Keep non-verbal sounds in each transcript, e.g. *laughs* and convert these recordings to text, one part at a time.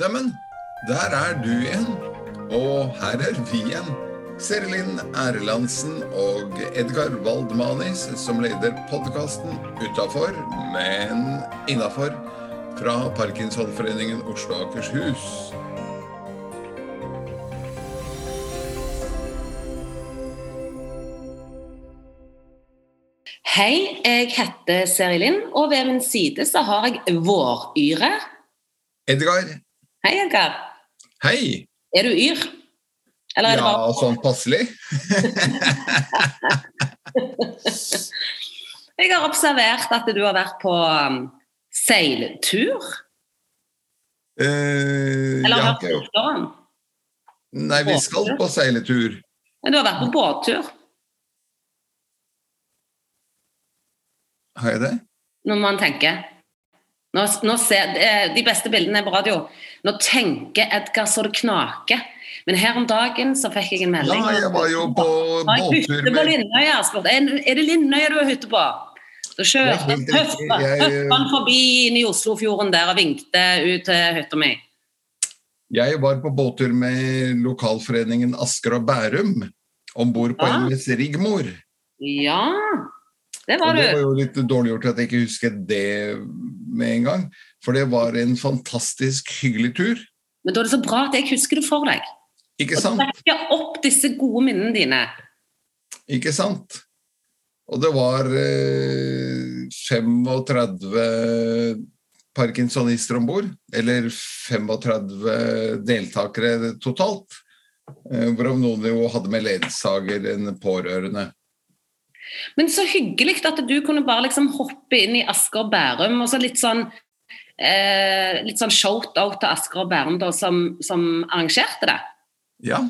Neimen, der er du igjen. Og her er vi igjen. Serilin Erlandsen og Edgar Waldmanis som leder podkasten utafor, men innafor, fra Parkinsonforeningen Oslo og Akershus. Hei, jeg heter Serilin, og ved min side så har jeg Våryre. Edgar, Hei, Edgar. hei. Er du yr? Eller er det Ja, bare sånn passelig. *laughs* Jeg har observert at du har vært på um, seiltur. Eh, Eller har vært på Oslåen. Nei, vi skal på seiletur. Men du har vært på båttur. Har jeg det? Når man tenker nå, nå ser, eh, De beste bildene er på radio. Nå tenker Edgar så det knaker. Men her om dagen så fikk jeg en Ja, melding. jeg var jo på båttur på med Lindøya? Er det Lindøya du er hytte på? Så Ja, kjørte. Han forbi inn i Oslofjorden der og vinkte ut til hytta mi. Jeg var på båttur med lokalforeningen Asker og Bærum om bord på ja. MS Rigmor. Ja, det Og var det var jo litt dårlig gjort at jeg ikke husket det med en gang. For det var en fantastisk hyggelig tur. Men da er det så bra at jeg husker det for deg. Ikke Og sant? trekker opp disse gode minnene dine. Ikke sant? Og det var eh, 35 parkinsonister om bord. Eller 35 deltakere totalt. Eh, hvorav noen jo hadde med ledsager en pårørende. Men så hyggelig at du kunne bare liksom hoppe inn i Asker og Bærum, og så litt sånn eh, litt sånn shout-out til Asker og Bærum da, som, som arrangerte det. Ja,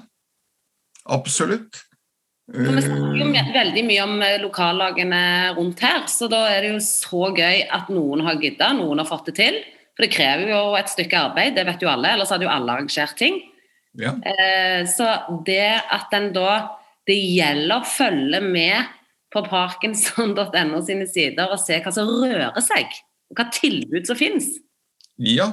absolutt. For vi snakker jo Eh, veldig mye om eh, lokallagene rundt her, så da er det jo så gøy at noen har gidda, noen har fått det til. For det krever jo et stykke arbeid, det vet jo alle, ellers hadde jo alle arrangert ting. ja. Eh, så det at en da Det gjelder å følge med på parkinson.no sine sider og se hva som rører seg, og hva tilbud som finnes. ja.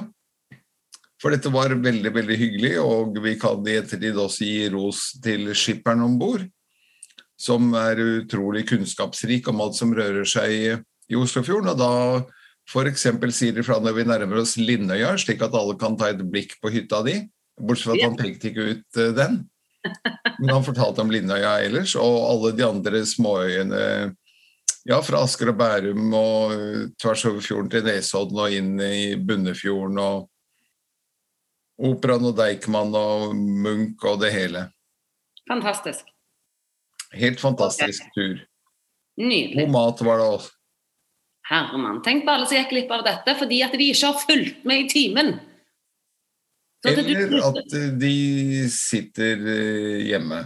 For dette var veldig, veldig hyggelig, og vi kan i ettertid også gi ros til skipperen om bord. Som er utrolig kunnskapsrik om alt som rører seg i Oslofjorden. Og da f.eks. sier de fra når vi nærmer oss Lindøya, slik at alle kan ta et blikk på hytta di. Bortsett fra at han pekte ikke ut eh, den. Men han fortalte om Lindøya ellers, og alle de andre småøyene ja, fra Asker og Bærum og eh, tvers over fjorden til Nesodden og inn i Bunnefjorden og Operaen og Deichman og Munch og det hele. Fantastisk. Helt fantastisk tur. Nydelig. God mat var det også. Herman, Tenk på alle som gikk glipp av dette fordi at de ikke har fulgt med i timen. Eller at de sitter eh, hjemme.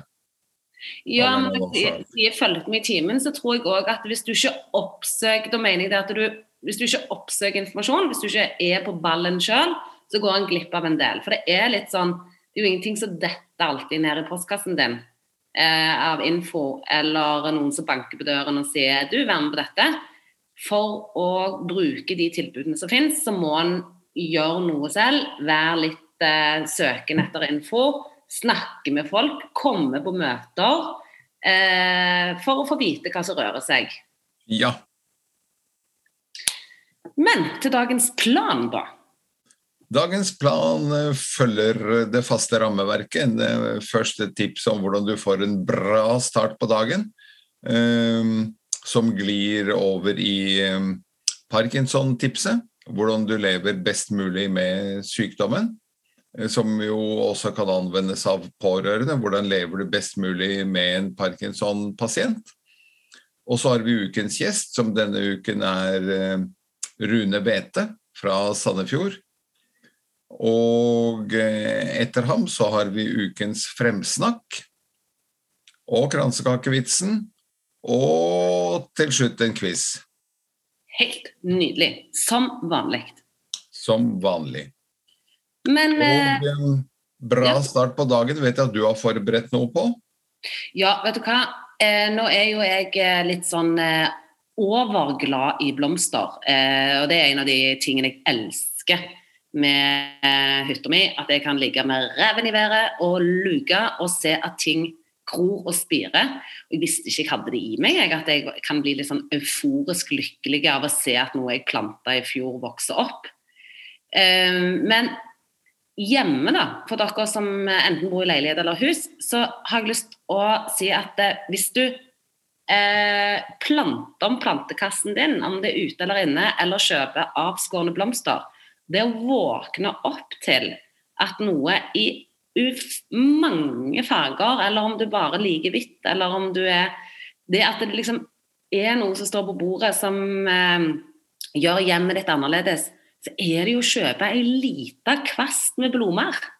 Ja, men hvis de, har fulgt med i timen, så tror jeg òg at hvis du ikke oppsøker Da mener jeg det at du hvis du ikke oppsøker informasjon, hvis du ikke er på ballen sjøl, så går en glipp av en del. For det er litt sånn Det er jo ingenting som detter alltid ned i postkassen din eh, av info, eller noen som banker på døren og sier 'du, vær med på dette'. For å bruke de tilbudene som finnes, så må en gjøre noe selv. Være litt eh, søken etter info. Snakke med folk. Komme på møter. Eh, for å få vite hva som rører seg. Ja. Men til dagens plan, da. Dagens plan eh, følger det faste rammeverket. En et første tips om hvordan du får en bra start på dagen. eh, som glir over i eh, Parkinson-tipset. Hvordan du lever best mulig med sykdommen. Eh, Som jo også kan anvendes av pårørende. Hvordan lever du best mulig med en Parkinson-pasient. Og så har vi ukens gjest, som denne uken er eh, Rune Bete fra Sandefjord. Og eh, etter ham så har vi ukens fremsnakk og kransekakevitsen. Og til slutt en quiz, Helt nydelig. Som vanlig. som vanlig. Men eh, Og en bra ja. start på dagen vet jeg at du har forberedt noe på. ja, vet du hva. Eh, nå er jo jeg eh, litt sånn eh, overglad i blomster. Eh, og det er en av de tingene jeg elsker. med hytta mi at jeg kan ligge med reven i været og luke og se at ting gror og spirer. Og jeg visste ikke jeg hadde det i meg, at jeg kan bli litt sånn euforisk lykkelig av å se at noe jeg planta i fjor, vokser opp. Men hjemme, da, for dere som enten bor i leilighet eller hus, så har jeg lyst å si at hvis du eh, planter om plantekassen din, om det er ute eller inne, eller kjøper avskårne blomster, det å våkne opp til at noe i mange farger, eller om du bare liker hvitt, eller om du er Det at det liksom er noe som står på bordet som eh, gjør hjemmet ditt annerledes, så er det jo å kjøpe ei lita kvast med blomster.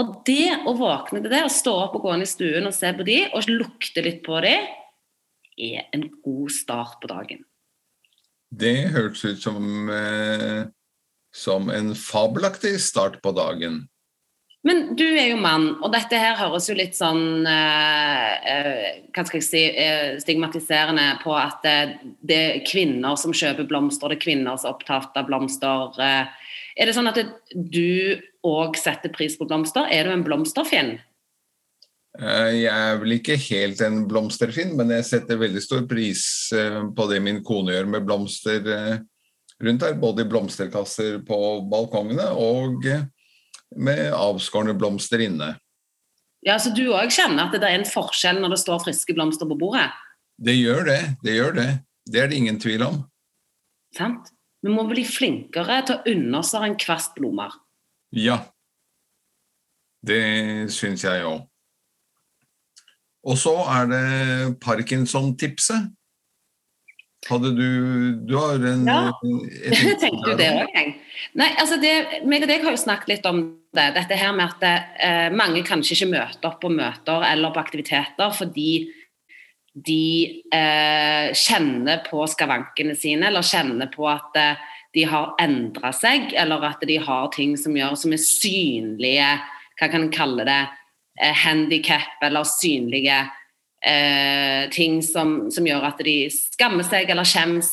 Og det å våkne til det, å stå opp og gå inn i stuen og se på de, og lukte litt på de, er en god start på dagen. Det hørtes ut som, eh, som en fabelaktig start på dagen. Men du er jo mann, og dette her høres jo litt sånn eh, eh, Hva skal jeg si eh, stigmatiserende på at eh, det er kvinner som kjøper blomster, det er kvinner som er opptatt av blomster. Eh. er det sånn at du òg setter pris på blomster? Er du en blomsterfinn? Jeg er vel ikke helt en blomsterfinn, men jeg setter veldig stor pris på det min kone gjør med blomster rundt her. Både i blomsterkasser på balkongene og med avskårne blomster inne. Ja, Så du òg kjenner at det er en forskjell når det står friske blomster på bordet? Det gjør det. Det gjør det. Det er det ingen tvil om. Sant. Vi må bli flinkere til å unne oss en kvast blomster. Ja. Det syns jeg òg. Og så er det Parkinson-tipset. Hadde du Du har en Ja, *laughs* tenkte jo det òg, jeg. Nei, altså det, meg og deg har jo snakket litt om. Dette her med at eh, mange kanskje ikke møter opp på møter eller på aktiviteter fordi de eh, kjenner på skavankene sine, eller kjenner på at eh, de har endra seg, eller at de har ting som gjør som er synlige Hva kan en kalle det? Eh, handikap eller synlige eh, ting som, som, gjør at de skammer seg eller skjems.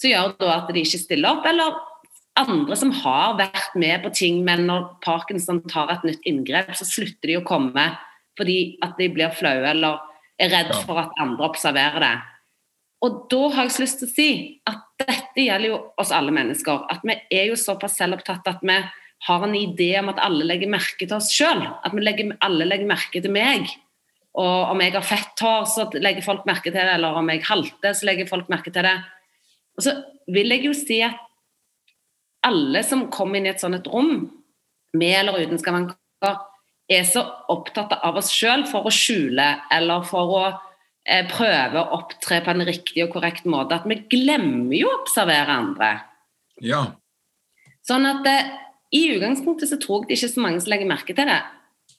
Som gjør da at de ikke stiller opp, eller andre som har vært med på ting, men når Parkinson tar et nytt inngrep, så slutter de å komme fordi at de blir flaue eller er redd for at andre observerer det. Og da har jeg så lyst til å si at dette gjelder jo oss alle mennesker. At vi er jo såpass selvopptatt at vi har en idé om at alle legger merke til oss sjøl. At legger, alle legger merke til meg. Og om jeg har fett hår, så legger folk merke til det. Eller om jeg halter, så legger folk merke til det. Og så vil jeg jo si at alle som kommer inn i et sånt et rom, med eller uten skavanker, er så opptatt av oss sjøl for å skjule eller for å eh, prøve å opptre på en riktig og korrekt måte at vi glemmer jo å observere andre. Ja. Sånn at eh, i utgangspunktet så tror jeg det ikke er så mange som legger merke til det.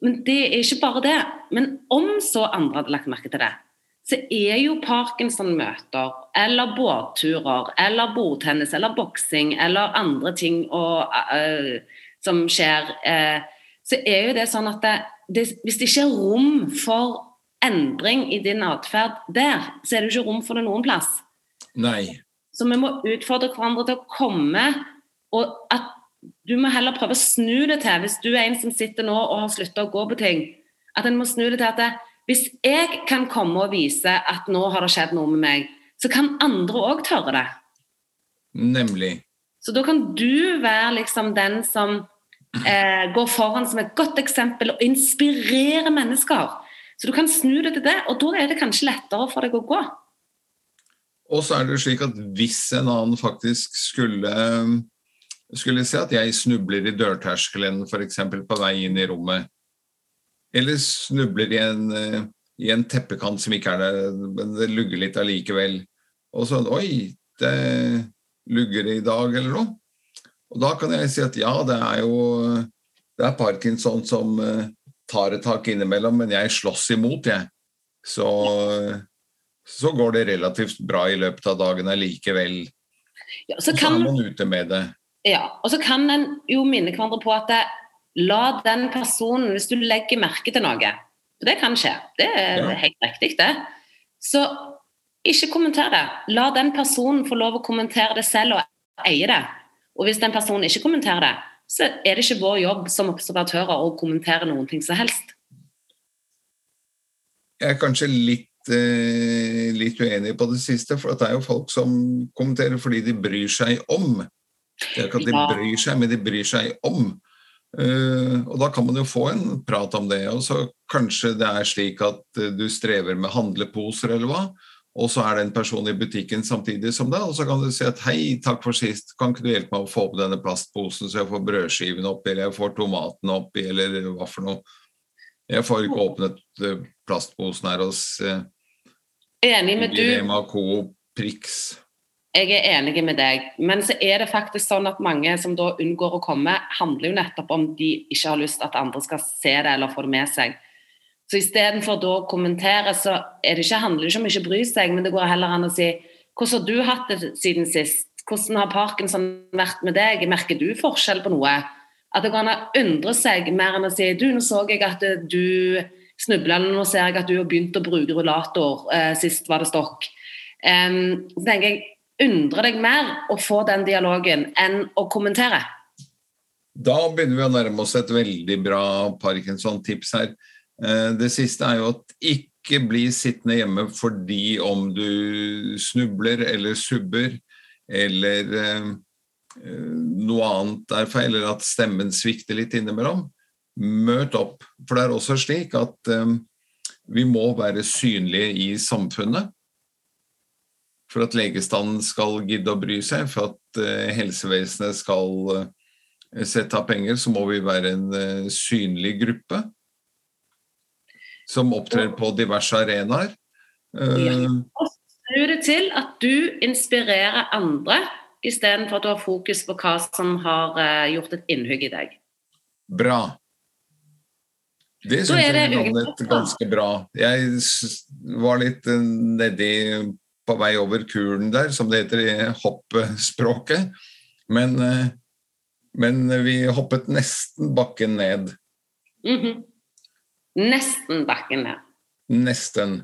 Men det er ikke bare det. Men om så andre hadde lagt merke til det, så er jo Parkinson-møter eller båtturer eller bordtennis eller boksing eller andre ting og, uh, som skjer, uh, så er jo det sånn at det, det, hvis det ikke er rom for endring i din atferd der, så er det jo ikke rom for det noen plass. Nei. Så vi må utfordre hverandre til å komme, og at du må heller prøve å snu det til, hvis du er en som sitter nå og har slutta å gå på ting, at en må snu det til at det, hvis jeg kan komme og vise at nå har det skjedd noe med meg, så kan andre òg tørre det. Nemlig. Så da kan du være liksom den som eh, går foran som et godt eksempel og inspirerer mennesker. Så du kan snu det til det, og da er det kanskje lettere for deg å gå. Og så er det slik at hvis en annen faktisk skulle, skulle se at jeg snubler i dørterskelen f.eks. på vei inn i rommet, eller snubler i en, eh, i en teppekant som ikke er der, men det lugger litt allikevel. Og sånn Oi, det lugger i dag, eller noe. Og da kan jeg si at ja, det er jo det er parkinson som uh, tar et tak innimellom, men jeg slåss imot, jeg. Så, så går det relativt bra i løpet av dagen allikevel. Ja, så, kan, så er man ute med det. Ja, og så kan en jo minne hverandre på at det, la den personen, hvis du legger merke til noe For det kan skje, det er ja. helt riktig, det. Så ikke kommenter det. La den personen få lov å kommentere det selv og eie det. Og hvis den personen ikke kommenterer det, så er det ikke vår jobb som observatører å kommentere noen ting som helst. Jeg er kanskje litt, eh, litt uenig på det siste, for det er jo folk som kommenterer fordi de bryr seg om. Det er ikke at de bryr seg, men de bryr seg om. Eh, og da kan man jo få en prat om det. Og så kanskje det er slik at eh, du strever med handleposer eller hva, og så er det en person i butikken samtidig som deg, og så kan du si at hei, takk for sist, kan ikke du hjelpe meg å få opp denne plastposen så jeg får brødskiven oppi, eller jeg får tomaten oppi, eller hva for noe. Jeg får ikke åpnet eh, plastposen her hos eh, Enig med du. Rema Coop Prix. Jeg er enig med deg, men så er det faktisk sånn at mange som da unngår å komme, handler jo nettopp om de ikke har lyst at andre skal se det eller få det med seg. Så istedenfor da å kommentere, så det ikke, handler det ikke om ikke å bry seg, men det går heller an å si hvordan har du hatt det siden sist? Hvordan har parkinson vært med deg? Merker du forskjell på noe? At det går an å undre seg mer enn å si du, nå så jeg at du snubla, eller nå ser jeg at du har begynt å bruke rullator, eh, sist var det stokk. Um, så tenker jeg, undre deg mer å få den dialogen enn å kommentere. Da begynner vi å nærme oss et veldig bra Parkinson-tips her. Eh, Det siste er jo at ikke bli sittende hjemme fordi om du snubler eller subber eller eh, eh, noe annet er feil, eller at stemmen svikter litt innimellom. Møt opp. For det er også slik at vi må være synlige i samfunnet. For at legestanden skal gidde å bry seg, for at eh, helsevesenet skal eh, sette av penger, så må vi være en eh, synlig gruppe som opptrer på diverse arenaer. Ja. Snu det til at du inspirerer andre, istedenfor at du har fokus på hva som har gjort et innhugg i deg. Bra. Det syns er det jeg landet ganske bra. Jeg var litt nedi på vei over kulen der, som det heter i hoppespråket. Men, eh, men vi hoppet nesten bakken ned. Mhm. Nesten bakken ned. Nesten.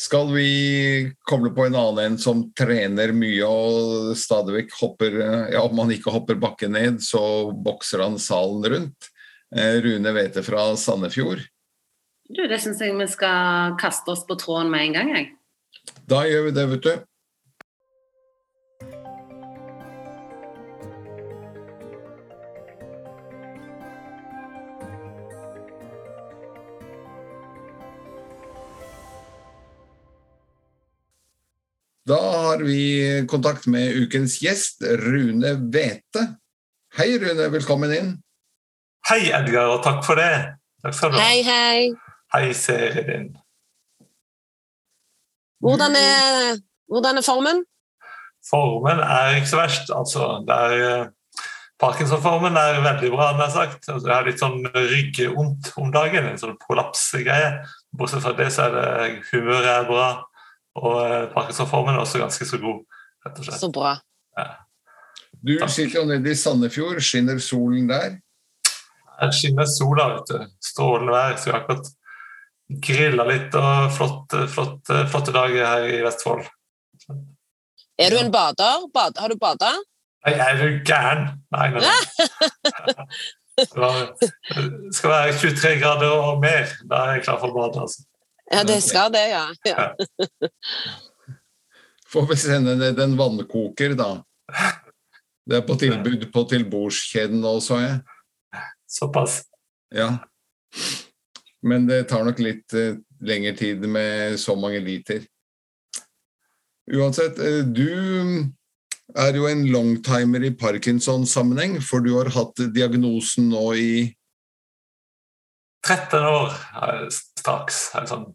Skal vi koble på en annen en som trener mye og stadig vekk hopper Ja, om han ikke hopper bakken ned, så bokser han salen rundt. Eh, Rune Wæthe fra Sandefjord. Du, det syns jeg vi skal kaste oss på tråden med en gang, jeg. Da gjør vi det, vet du. Da har vi kontakt med ukens gjest, Rune Wæthe. Hei, Rune. Velkommen inn. Hei, Edgar, og takk for det. Takk skal du ha. Hei, hei. Hei, serien din. Hvordan er, hvordan er formen? Formen er ikke så verst. Altså, det er, eh, Parkinson-formen er veldig bra, jeg sagt. Altså, jeg har litt sånn ryggvondt om dagen, en sånn prolapsgreie. Bortsett fra det så er det humøret er bra, og eh, Parkinson-formen er også ganske så god, rett og slett. Så bra. Du Takk. sitter jo nede i Sandefjord. Skinner solen der? Her skinner sola, vet du. Strålende vær. Så vi har akkurat grilla litt og flotte, flotte, flotte dager her i Vestfold. Er du en bader? Bad, har du bada? Nei, er du gæren? Nei, nei. nei. *laughs* Det det skal være 23 grader og mer. Da er jeg klar for å bade. Altså. Ja, det skal det, ja. ja. Får vi sende ned en vannkoker, da. Det er på tilbud på tilbordskjeden nå, så jeg. Såpass. Ja. Men det tar nok litt eh, lengre tid med så mange liter. Uansett, eh, du er jo en longtimer i Parkinson-sammenheng, for du har hatt diagnosen nå i 13 år straks. Sånn.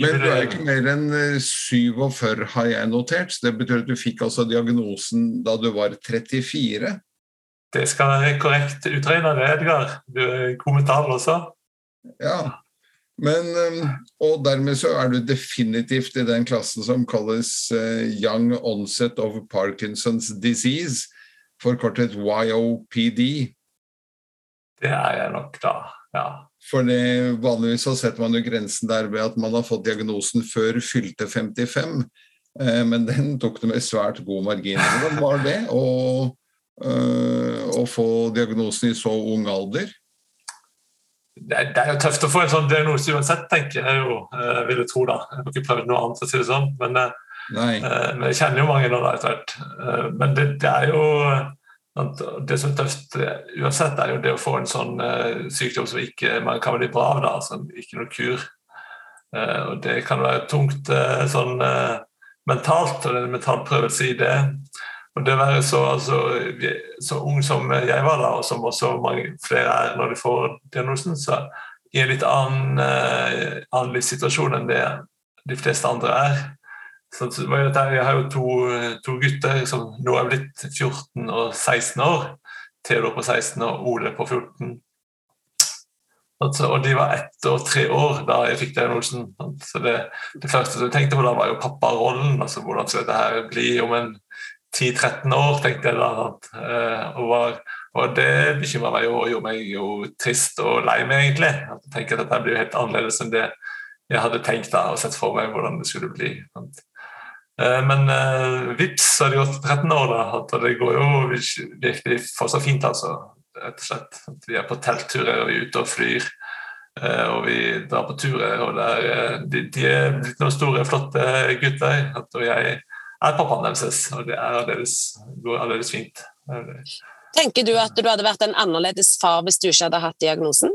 Men du er ikke mer enn eh, 47, har jeg notert. Så det betyr at du fikk altså diagnosen da du var 34. Det skal være korrekt utregna, Edgar. Du er kommentar også. Ja. Men, eh, og dermed så er du definitivt i den klassen som kalles eh, Young Onset of Parkinson's Disease, forkortet YOPD. Det er jeg nok, da. Ja. For vanligvis så setter man jo grensen der ved at man har fått diagnosen før fylte 55, eh, men den tok det med svært god margin. Hvordan var det å øh, å få diagnosen i så ung alder? Det er, det er jo tøft å få en sånn diagnose uansett, tenker jeg jo. Jeg ville tro da. Jeg har ikke prøvd noe annet, å si det sånn. Men, Nei. men jeg kjenner jo mange nå da etter hvert. Men det, det er jo det som er tøft uansett, er jo det å få en sånn sykdom som ikke man kan bli bra av, da, som ikke noe kur. Og Det kan være tungt sånn mentalt, og det er en mental prøvelse i det. Og det være så, altså, så, ung som jeg var da, og som også mange flere er når de får diagnosen, så i en litt annen, annen livssituasjon enn det de fleste andre er. Så jeg har jo to, to, gutter som nå er blitt 14 og 16 år. Theodor på 16 og Ole på 14. Altså, og de var ett og tre år da jeg fikk diagnosen. Så det, det, første jeg tenkte på da, var jo papparollen. Altså, hvordan skal dette her bli om en 10-13 år, tenkte jeg da. Eh, og, var, og, det bekymra meg jo og gjorde meg jo trist og lei meg, egentlig. Jeg tenker at dette blir helt annerledes enn det jeg hadde tenkt da, og sett for meg hvordan det skulle bli. Sant? Eh, men uh, vips, så har det gått 13 år, da. Og det går jo virkelig fortsatt fint, altså. Rett og slett. Vi er på teltturer, og vi er ute og flyr. Og vi drar på turer, og er, de, de, er blitt noen store, flotte gutter. Og jeg er pappaen deres, og det er aldeles, fint. Tenker du at du hadde vært en annerledes far hvis du ikke hadde hatt diagnosen?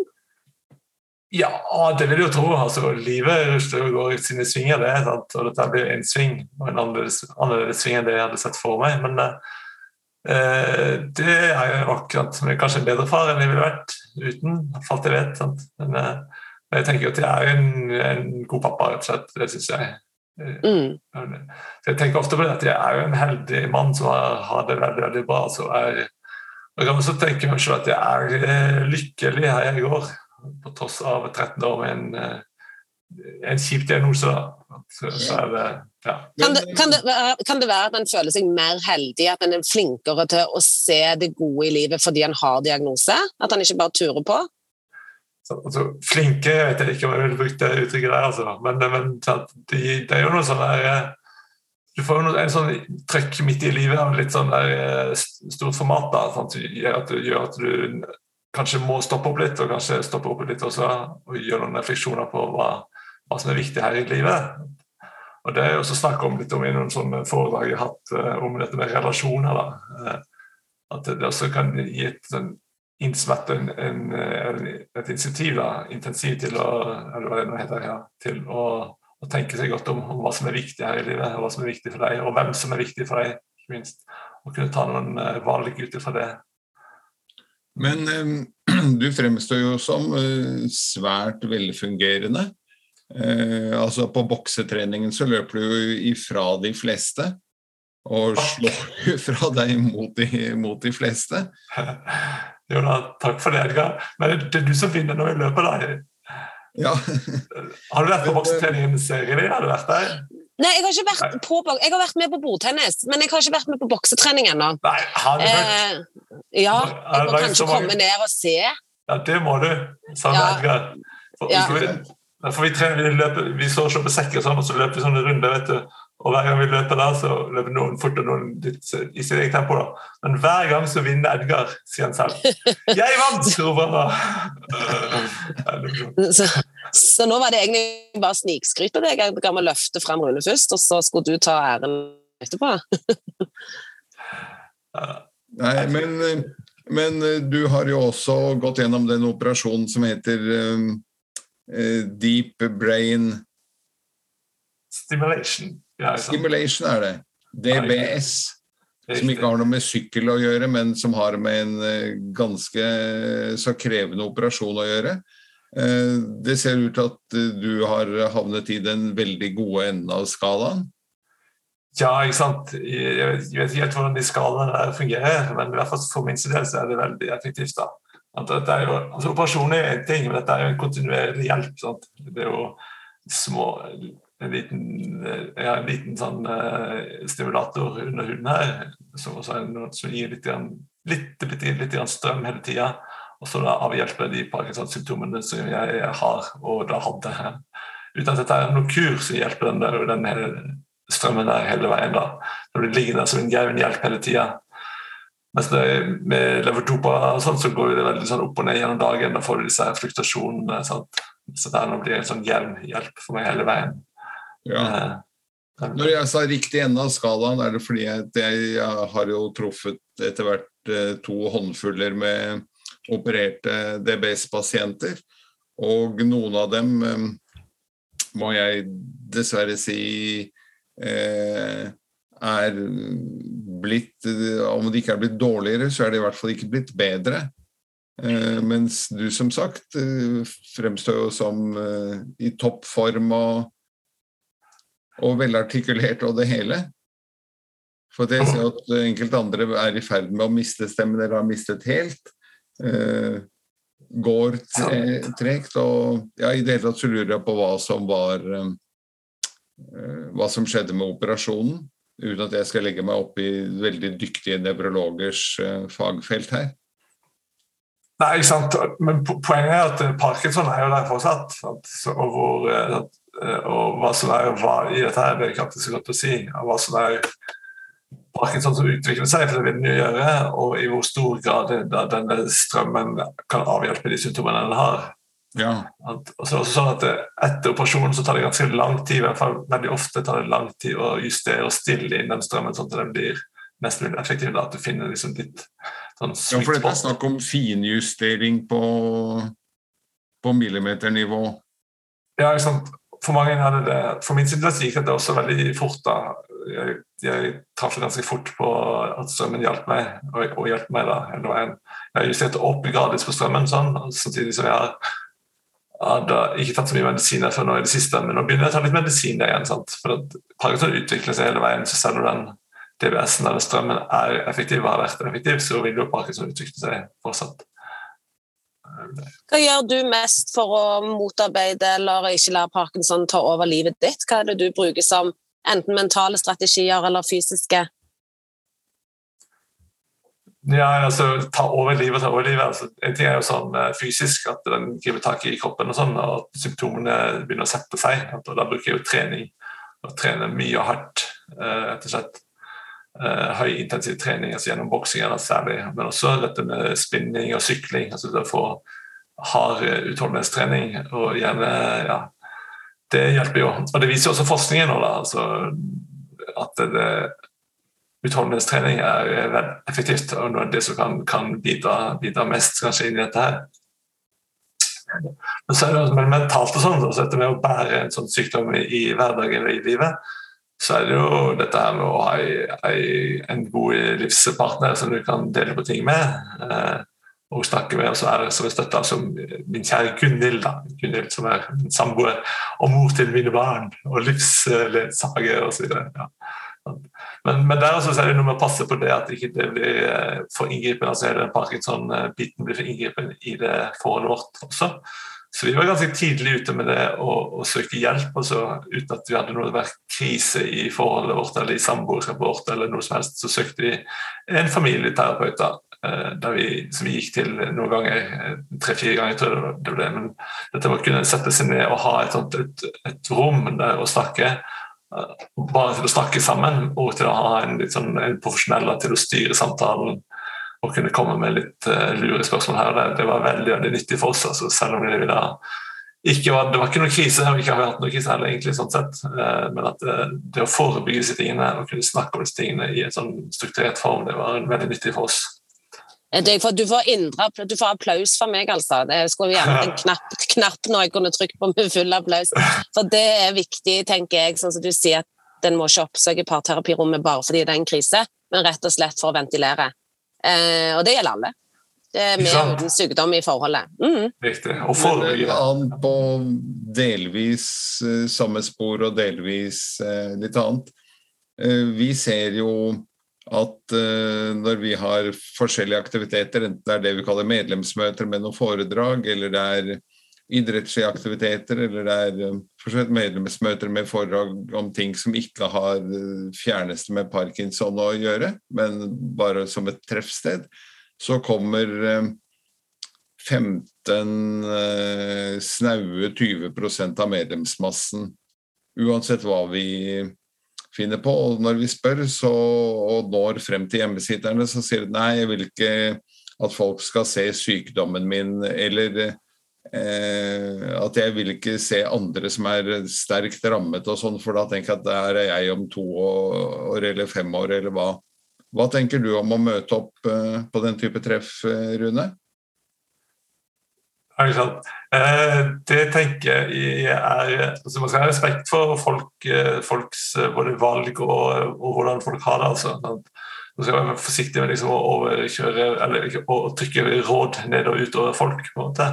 Ja, det vil jeg jo tro. Altså, livet går i sine svinger, det. Sant? Og dette blir en sving, og en annerledes, annerledes sving enn det jeg hadde sett for meg. Men eh, det er jo akkurat som kanskje en bedre far enn jeg ville vært uten, for alt jeg vet. Sant? Men, eh, jeg tenker at jeg er en, en god pappa, rett og slett. Det syns jeg. Mm. Så jeg tenker ofte på det at jeg er jo en heldig mann som har, det veldig veldig bra. Så jeg, og jeg kan også tenke meg selv at jeg er eh, lykkelig her jeg går på tross av 13 år med en, eh, en kjip diagnose. Så, så det, ja. kan, det, kan, det være, kan, det, være, at en føler seg mer heldig, at en er flinkere til å se det gode i livet fordi en har diagnose? At en ikke bare turer på? Så, altså, flinke jeg vet ikke om jeg vil bruke det uttrykket der, altså. men, men det, det, er jo noe sånn der eh, du får jo en sånn trøkk midt i livet av litt sånn der eh, stort format da, sant? at, gjør at du kanskje må stoppe opp litt, og kanskje stoppe opp litt også, og gjøre noen refleksjoner på hva, hva, som er viktig her i livet. Og Det er jo også snakk om litt om i noen sånne foredrag jeg har hatt uh, om dette med relasjoner. da, At det også kan gi et sånn innsmette en, en, et insentiv, da, intensiv til å, heter, ja, til å, å, tenke seg godt om, om, hva som er viktig her i livet, og hva som er viktig for deg, og hvem som er viktig for deg, ikke minst. Og kunne ta noen uh, valg ut ifra det. Men um, *clears throat* du fremstår jo som uh, svært velfungerende. Uh, altså På boksetreningen så løper du jo ifra de fleste. Og slår jo *laughs* fra deg mot de, mot de fleste. *laughs* Jo da, takk for det, Edgar. Men det er du som vinner når vi løper, da. Ja. *laughs* har du vært på boksetrening i serien? Har du vært der? Nei, jeg har ikke vært på Jeg har vært med på bordtennis, men jeg har ikke vært med på boksetrening ennå. Nei, har du? Eh, ja, jeg må kanskje komme ned og se. Ja, det må du, sa ja. Edgar. For, ja. for, vi, for vi, trener, vi, løper, vi står og slår på sekker sånn, og så løper vi sånne runder, vet du. Og hver gang vi løper der, så løper noen fort og noen litt i sitt eget tempo. da. Men hver gang så vinner Edgar, sier han selv. 'Jeg vant!' roper han *laughs* så, så nå var det egentlig bare snikskryt på deg. Kan kan løfte fram Rune først, og så skulle du ta æren etterpå. Nei, men, men, du har jo også gått gjennom den operasjonen som heter um, Deep Brain Stimulation. Stimulation er det. DBS. Som ikke har noe med sykkel å gjøre, men som har med en eh, ganske så krevende operasjon å gjøre. Eh, det ser ut til at eh, du har havnet i den veldig gode enden av skalaen? Ja, ikke sant. Jeg vet, ikke helt hvordan de skalaene fungerer, men i hvert fall for min del så er det veldig effektivt. da. Jo, altså Operasjon er én ting, men dette er jo en kontinuerlig hjelp. Sant? Det er jo små en liten, jeg har en liten sånn, uh, stimulator under huden her, som, en, som gir litt, litt, litt, litt, strøm hele tida. Og så da avhjelper de Parkinson-symptomene som jeg, har og da hadde. Uten at dette er noen kur, så hjelper den, der, den hele, strømmen der hele veien. da. Når du ligger der som en gaun, hjelp hele tida. Mens det, med levodopa og sånn, så går det veldig sånn opp og ned gjennom dagen. Da får du disse fluktasjonene. Sant? Så det blir en sånn jevn hjelp for meg hele veien. Ja. Eh, Når jeg sa riktig ende av skalaen, er det fordi jeg, jeg har jo truffet etter hvert eh, to håndfuller med opererte DBS-pasienter. Og noen av dem eh, må jeg dessverre si er blitt Om de ikke er blitt dårligere, så er de i hvert fall ikke blitt bedre. Mens du som sagt fremstår jo som i topp form og, og velartikulert og det hele. For det ser at enkelte andre er i ferd med å miste stemmen eller har mistet helt. Eh, går tre, tregt. Og ja, i det hele tatt så lurer jeg på hva som var eh, hva som skjedde med operasjonen uten at jeg skal legge meg opp i veldig dyktige nevrologers uh, fagfelt her. Nei, ikke sant. Men poenget er at parkinson er jo der fortsatt. Så, og, hvor, uh, og, hva som er hva i dette her, det er alltid så godt å si. Og hva som er parkinson som utvikler seg, for det vil den jo gjøre, og i hvor stor grad denne strømmen kan avhjelpe de symptomene den har. Ja. Og så er det også sånn at Etter operasjonen så tar det ganske lang tid, i hvert fall veldig ofte tar det lang tid å justere og stille inn den strømmen sånn at den blir mest mulig effektiv. Da, at du finner liksom ditt sånn ja, for dette er snakk om finjustering på, på millimeternivå. Ja, ikke sant. For mange hadde det. For min side gikk det også veldig fort. da. Jeg, jeg traff ganske fort på at strømmen hjalp meg, og, og hjalp meg da hele veien. Jeg justerte opp gradvis på strømmen, sånn, samtidig som jeg hadde ikke tatt så mye medisiner før nå i det siste, men nå begynner jeg å ta litt medisin igjen. sant? For at Parkinson utvikler seg hele veien, så selv om den DBS-en eller strømmen er effektiv har vært effektiv, så vil jo Parkinson utvikle seg fortsatt. Hva gjør du mest for å motarbeide eller ikke la Parkinson ta over livet ditt? Hva er det du bruker som enten mentale strategier eller fysiske? Ja, altså ta over livet, ta over livet. Altså, en ting er jo sånn uh, fysisk, at den griper tak i kroppen og sånn, og at symptomene begynner å sette seg. Og da bruker jeg jo trening. Å trene mye og hardt, uh, rett og slett. Uh, høy intensiv trening, altså gjennom boksing særlig, men også dette med spinning og sykling. altså det å få hard utholdenhetstrening og gjerne ja, Det hjelper jo. Og det viser også forskningen nå, da, altså at det, utholdenhetstrening er veldig effektivt og noe av det som kan, kan bidra, bidra, mest kanskje inn i dette her. Men så er det men mentalt og sånn, så dette med å bære en sånn sykdom i, hverdagen og i livet, så er det jo dette her med å ha ei, en god livspartner som du kan dele på ting med. Eh, og snakke med, og så er det som en støtte som min kjære Gunhild, Gunhild som er min samboer, og mor til mine barn, og livsledsager osv. Ja. Men, men der også er det noe med å passe på det at ikke det blir eh, for inngripende. altså hele Parkinson-biten blir for inngripende i det forholdet vårt også. Så vi var ganske tidlig ute med det å, søke hjelp, altså, uten at vi hadde noe krise i forholdet vårt eller i samboerskapet vårt. eller noe som helst, Så søkte vi en familieterapeut da, vi, som vi gikk til noen ganger, eh, tre-fire ganger, tror jeg det ble. Men dette var å kunne sette seg ned og ha et, sånt, et, et rom der å snakke bare til å snakke sammen og til å ha en, sånn, en profesjonell til å styre samtalen og kunne komme med litt uh, lure spørsmål her og der. Det var veldig veldig nyttig for oss, altså, selv om det, ikke var, det var ikke noen krise, vi ikke har hatt noen krise heller, egentlig, sånn sett. Uh, men at uh, det å forebygge disse tingene og kunne snakke om disse tingene i en sånn strukturert form, det var veldig nyttig for oss. Får, du, får indre, du får applaus fra meg, altså. Jeg skulle gjerne en *laughs* knapp, knapp når jeg kunne trykke på med full applaus. For det er viktig, tenker jeg, sånn som du sier, at den må ikke oppsøke parterapirommet bare fordi det er en krise, men rett og slett for å ventilere. Eh, og det gjelder alle. Det er med uten sykdom i forholdet. Mm. Riktig. Og forebygge. An på delvis uh, samme spor og delvis litt annet. Vi ser jo at uh, når vi har forskjellige aktiviteter, enten det er det vi kaller medlemsmøter med noen foredrag, eller det er idrettslige aktiviteter, eller det er uh, medlemsmøter med foredrag om ting som ikke har uh, fjerneste med parkinson å gjøre, men bare som et treffsted, så kommer 15 snaue 20% av medlemsmassen, uansett hva vi finner på. Og når vi spør så, og når frem til hjemmesitterne, så sier de nei, jeg vil ikke at folk skal se sykdommen min, eller eh, at jeg vil ikke se andre som er sterkt rammet og sånn, for da tenker jeg at der er jeg om to år eller fem år, eller hva. Hva tenker du om å møte opp eh, på den type treff, eh, Rune? Eh, det tenker jeg er altså Man skal ha respekt for folk, eh, folks eh, både valg og, og, hvordan folk har det. altså. Man skal være forsiktig med liksom å overkjøre eller å trykke råd ned og ut over folk. på en måte.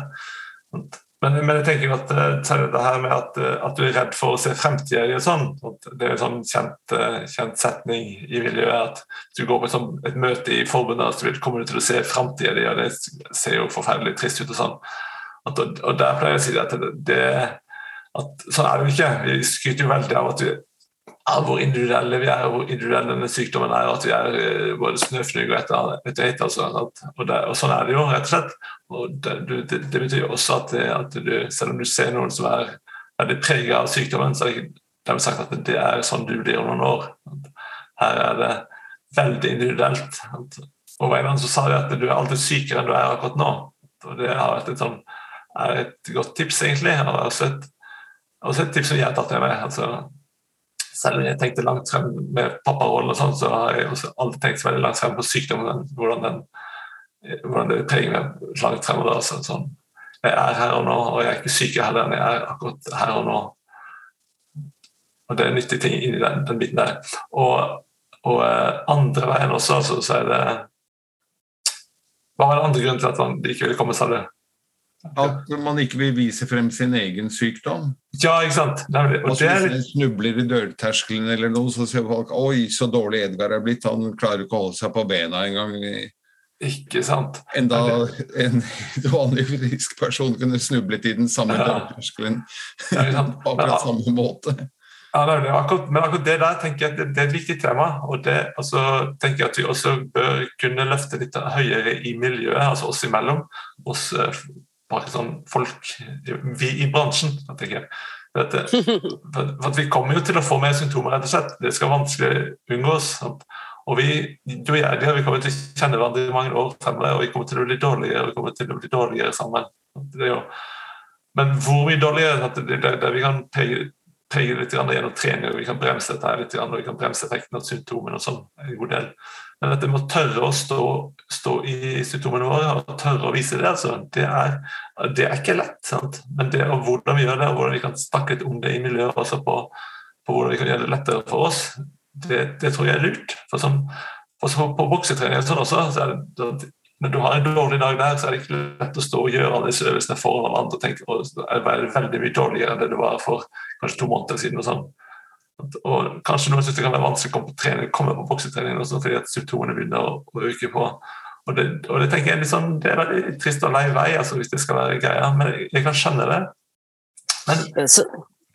Men, men jeg tenker at det her med at, at, du er redd for å se fremtida i sånn, det er en sånn kjent, kjent, setning i miljøet at du går på et, møte i forbundet, så kommer du til å se fremtida di, og det ser jo forferdelig trist ut. og sånn at, og der pleier jeg å si at, det, at sånn er det jo ikke. Vi skryter jo veldig av at vi er hvor individuelle vi er, hvor individuell denne sykdommen er, og at vi er eh, både snøfnugg og et og ett. Altså, og, og, sånn er det jo, rett og slett. Og det, det, det betyr også at, at, du, selv om du ser noen som er veldig preget av sykdommen, så er det ikke sagt at det er sånn du blir om noen år. Her er det veldig individuelt. Og Veiland så sa de at du er alltid sykere enn du er akkurat nå. Og det har vært et sånn er et godt tips, egentlig. Og også et, også et tips som jeg har tatt med meg. Altså, selv om jeg tenkte langt frem med papparollen, og sånn, så har jeg også alltid tenkt veldig langt frem på sykdommen. Hvordan, den, hvordan det preger meg langt fremover. Altså, sånn. Jeg er her og nå, og jeg er ikke syk heller, men jeg er akkurat her og nå. Og det er nyttige ting inni den, den biten der. Og, og eh, andre veien også, altså, så er det Hva var den andre grunnen til at man ikke ville komme, sa du? At man ikke vil vise frem sin egen sykdom. Ja, ikke sant. Nemlig. Og altså, Hvis en snubler i dørterskelen eller noe, så sier folk oi, så dårlig Edgar er blitt, han klarer ikke å holde seg på bena engang. Ikke sant. Enda en *laughs* vanlig frisk person kunne snublet i den samme ja. dørterskelen *laughs* på akkurat samme måte. Ja, det er akkurat, men akkurat det der tenker jeg at det, er et viktig tema. og det altså, tenker jeg at Vi også bør kunne løfte litt høyere i miljøet, altså oss imellom. oss eh, sånn folk Vi i bransjen, tenker jeg. For at, for vi kommer jo til å få mer symptomer, rett og slett. Det skal vanskelig unngås. Og vi, du og jeg, vi kommer til å kjenne hverandre i mange år fremover, og vi kommer til å bli dårligere vi kommer til å bli dårligere sammen. Men hvor mye dårligere det, det, det, vi kan prege, prege litt gjennom trening, og vi kan bremse dette litt, og vi kan bremse effekten av symptomene og sånn en god del. Men at vi må tørre å stå, stå i symptomene våre og tørre å vise det, altså, det, er, det er ikke lett. Sant? Men det og hvordan vi gjør det, og hvordan vi kan snakke litt om det i miljøet, altså på, på hvordan vi kan gjøre det lettere for oss, det, det tror jeg er lurt. For sånn, for på boksetrening sånn også, så er det, når du har en dårlig dag der, så er det ikke lett å stå og gjøre disse øvelsene foran alle andre og tenke at det er veldig mye dårligere enn det det var for kanskje to måneder siden. og sånn. Og kanskje noen syns det kan være vanskelig å komme på, trening, komme på boksetrening også, fordi at symptomene begynner å, å øke på. Og det, og det, tenker jeg liksom, det er veldig trist og lei vei altså, hvis det skal være greia, men jeg, jeg kan skjønne det. Men, så,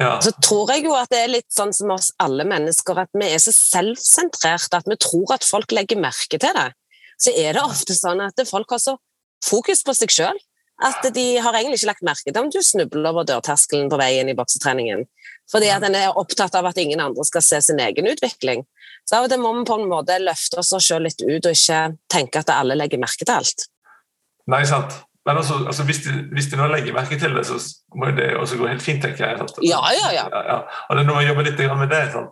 ja. så, tror jeg jo at det er litt sånn som oss alle mennesker, at vi er så selvsentrerte at vi tror at folk legger merke til det. Så er det ofte sånn at folk har så fokus på seg sjøl at de har egentlig ikke lagt merke til om du snubler over dørterskelen på veien i boksetreningen. Fordi at en er opptatt av at ingen andre skal se sin egen utvikling. Så av og til må vi på en måte løfte oss sjøl litt ut, og ikke tenke at alle legger merke til alt. Nei, sant. Men altså, altså hvis, de, hvis, de, nå legger merke til det, så må det også gå helt fint, tenker jeg. Sant? Ja, ja, ja. ja, ja. Og det er noe å jobbe litt med det. Sant?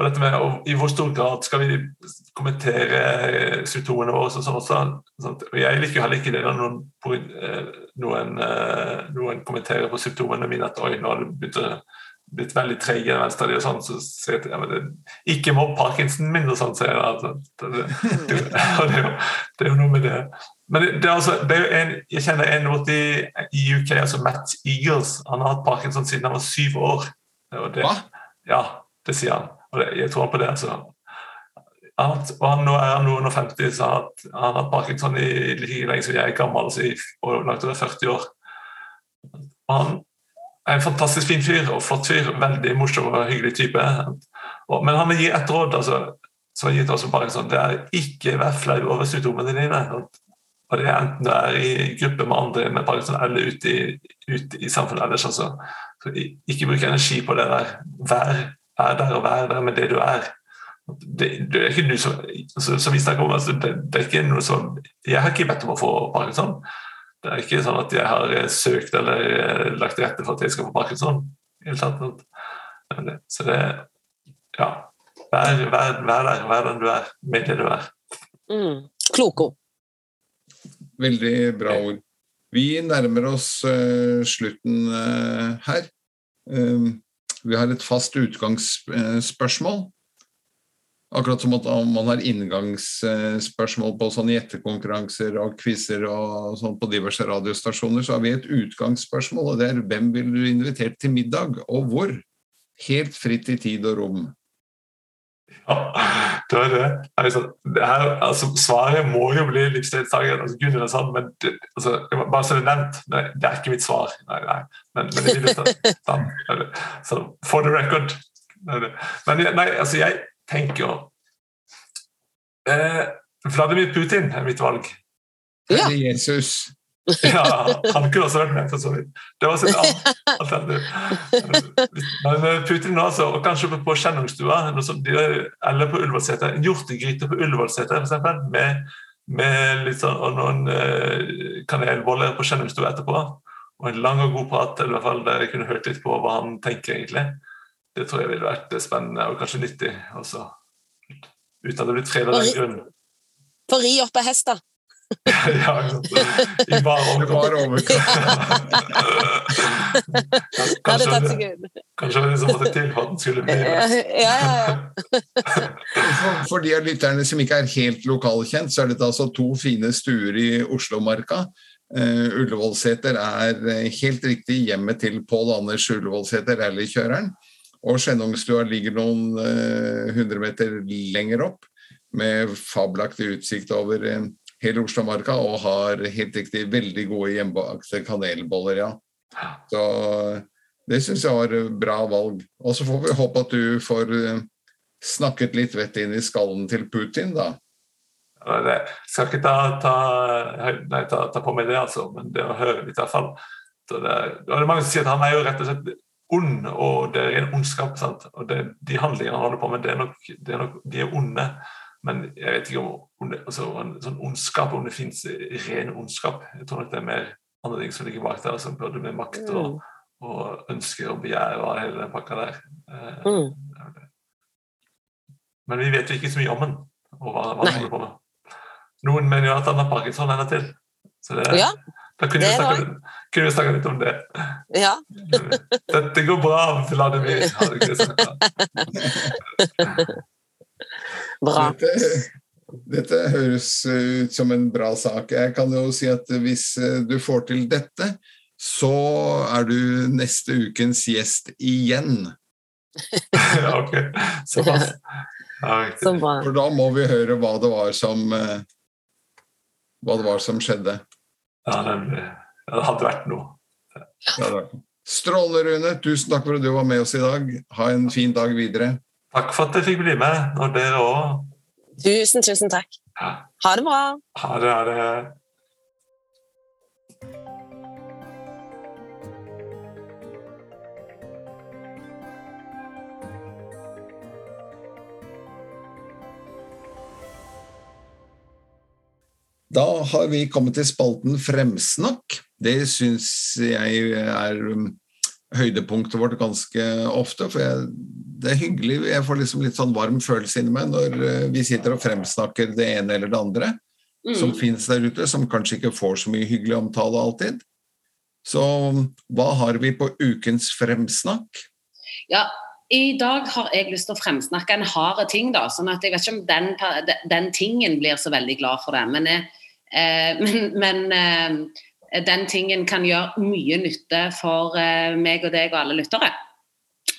Og dette med og I hvor stor grad skal vi kommentere symptomene våre? sånn også, sant? Og Jeg liker heller ikke det når noen, noen, eh, noen kommenterer på symptomene mine at oi, nå har du begynt blitt veldig treig i venstre og sånn, så sier jeg ja, det, ikke mobb Parkinson min, og sånn, sier jeg. Altså, det, det, *laughs* det, er jo, det jo noe med det. Men det, er altså, det er jo en, jeg kjenner en borti i UK, altså Matt Eagles. Han har hatt Parkinson siden han var syv år. Hva? Ja, det sier han. Og jeg tror på det. altså. At, og han, nå er han noen og 50, så han har hatt Parkinson i like lenge som jeg er gammel, altså i langt over 40 år. Og han er en fantastisk fin fyr og flott fyr. Veldig morsom og hyggelig type. Og, men han vil gi et råd. altså, som gitt oss bare sånn, Det er ikke vær flau over symptomene dine. Og det er Enten du er i gruppe med andre med Parkinson eller ute i, ute i samfunnet ellers. Altså. Så ikke bruk energi på det der. Vær er der og være der med det du er. Det, det er ikke du som, altså, som vi snakker om, altså, det, det, er ikke noe som Jeg har ikke bedt om å få parkinson. Det er ikke sånn at jeg har eh, søkt eller eh, lagt til rette for at jeg skal få parkinson. Så det Ja. Vær, vær, vær der, vær den du er, med det du er. Mm. Kloko. Veldig bra ord. Vi nærmer oss uh, slutten uh, her. Um, vi har et fast utgangsspørsmål. Akkurat som at man har inngangsspørsmål på sånne gjettekonkurranser og quizer og sånn på diverse radiostasjoner, så har vi et utgangsspørsmål, og det er hvem vil du invitere til middag, og hvor? Helt fritt i tid og rom. Ja, det var det. Altså, det her, altså, svaret må jo bli livsdeltaker. Altså, Gud, sånn, men det, altså, bare så det er nevnt, det, det, er ikke mitt svar. Nei, nei. Men, men det vil sånn, Så for the record. Men nei, altså, jeg tenker eh, Vladimir Putin er mitt valg. Ja. Jesus. *laughs* ja, han kunne også vært med, for så vidt. Det var sitt alternativ. Men eh, Putin nå, altså, og kanskje på Kjenningsstua eller på Ullevålseter. En hjortegryte på Ullevålseter, f.eks., med, med litt sånn, og noen eh, kanelboller på Kjenningsstua etterpå. Og en lang og god prat, eller i hvert fall der jeg kunne hørt litt på hva han tenker, egentlig. Det tror jeg ville vært spennende og kanskje nyttig også. Uten at det blir tre av den grunn. På ri opp av hester? Ja, i bare overkropp. *laughs* kanskje, kanskje det var det som måtte til for at den skulle bli. Ja, ja, ja. *laughs* for, for de av lytterne som ikke er helt lokalkjent, så er dette altså to fine stuer i Oslomarka. Uh, Ullevålseter er uh, helt riktig hjemmet til Pål Anders Ullevålseter, rallykjøreren. Og Skjennungstua ligger noen uh, hundre meter lenger opp, med fabelaktig utsikt over uh, hele Oslomarka og har helt riktig veldig gode hjemmebakte kanelboller, ja. Så det syns jeg var bra valg. Og så får vi håpe at du får eh, snakket litt vett inn i skallen til Putin, da. Jeg skal ikke ta, ta, nei, ta, ta, på meg det, altså, men det å høre litt, i hvert fall. Så det, det er mange som sier at han er jo rett og slett ond, og det er en ondskap. sant? Og det, De handlingene han holder på med, det er nok, det er nok, de er onde. Men jeg vet ikke om det, altså, sånn ondskap, om det fins ren ondskap. Jeg tror nok det er mer andre ting som ligger bak der, som burde med makt og, mm. og ønsker og begjær og hele den pakka der. Eh, mm. Men vi vet jo ikke så mye om den, og hva, hva holder på med. Noen mener jo at han har parkinson ennå til. Så det, ja, da kunne vi, snakke, kunne vi snakke litt om det. Ja. *laughs* Dette går bra, Vladimir. det sagt. *laughs* Bra. Dette, dette, høres ut som en bra sak. Jeg kan jo si at hvis eh, du får til dette, så er du neste ukens gjest igjen. *laughs* ok. Såpass. *laughs* Så For da må vi høre hva det var som eh, hva det var som skjedde. Ja, det, hadde vært noe. Ja, Strålende, Rune. Tusen takk for at du var med oss i dag. Ha en fin dag videre. Takk for at jeg fikk bli med, og dere òg. Tusen, tusen takk. Ha det bra. Ha det. Ha det. Da har vi kommet til spalten Fremsnakk. Det syns jeg er um, høydepunktet vårt ganske ofte. For jeg, det er hyggelig. Jeg får liksom litt sånn varm følelse inni meg når uh, vi sitter og fremsnakker det ene eller det andre mm. som fins der ute, som kanskje ikke får så mye hyggelig omtale alltid. Så hva har vi på ukens fremsnakk? Ja, i dag har jeg lyst til å fremsnakke en hard ting, da. sånn at jeg vet ikke om den, den tingen blir så veldig glad for det. Men, eh, *laughs* men, men eh, den tingen kan gjøre mye nytte for eh, meg og deg og alle lyttere.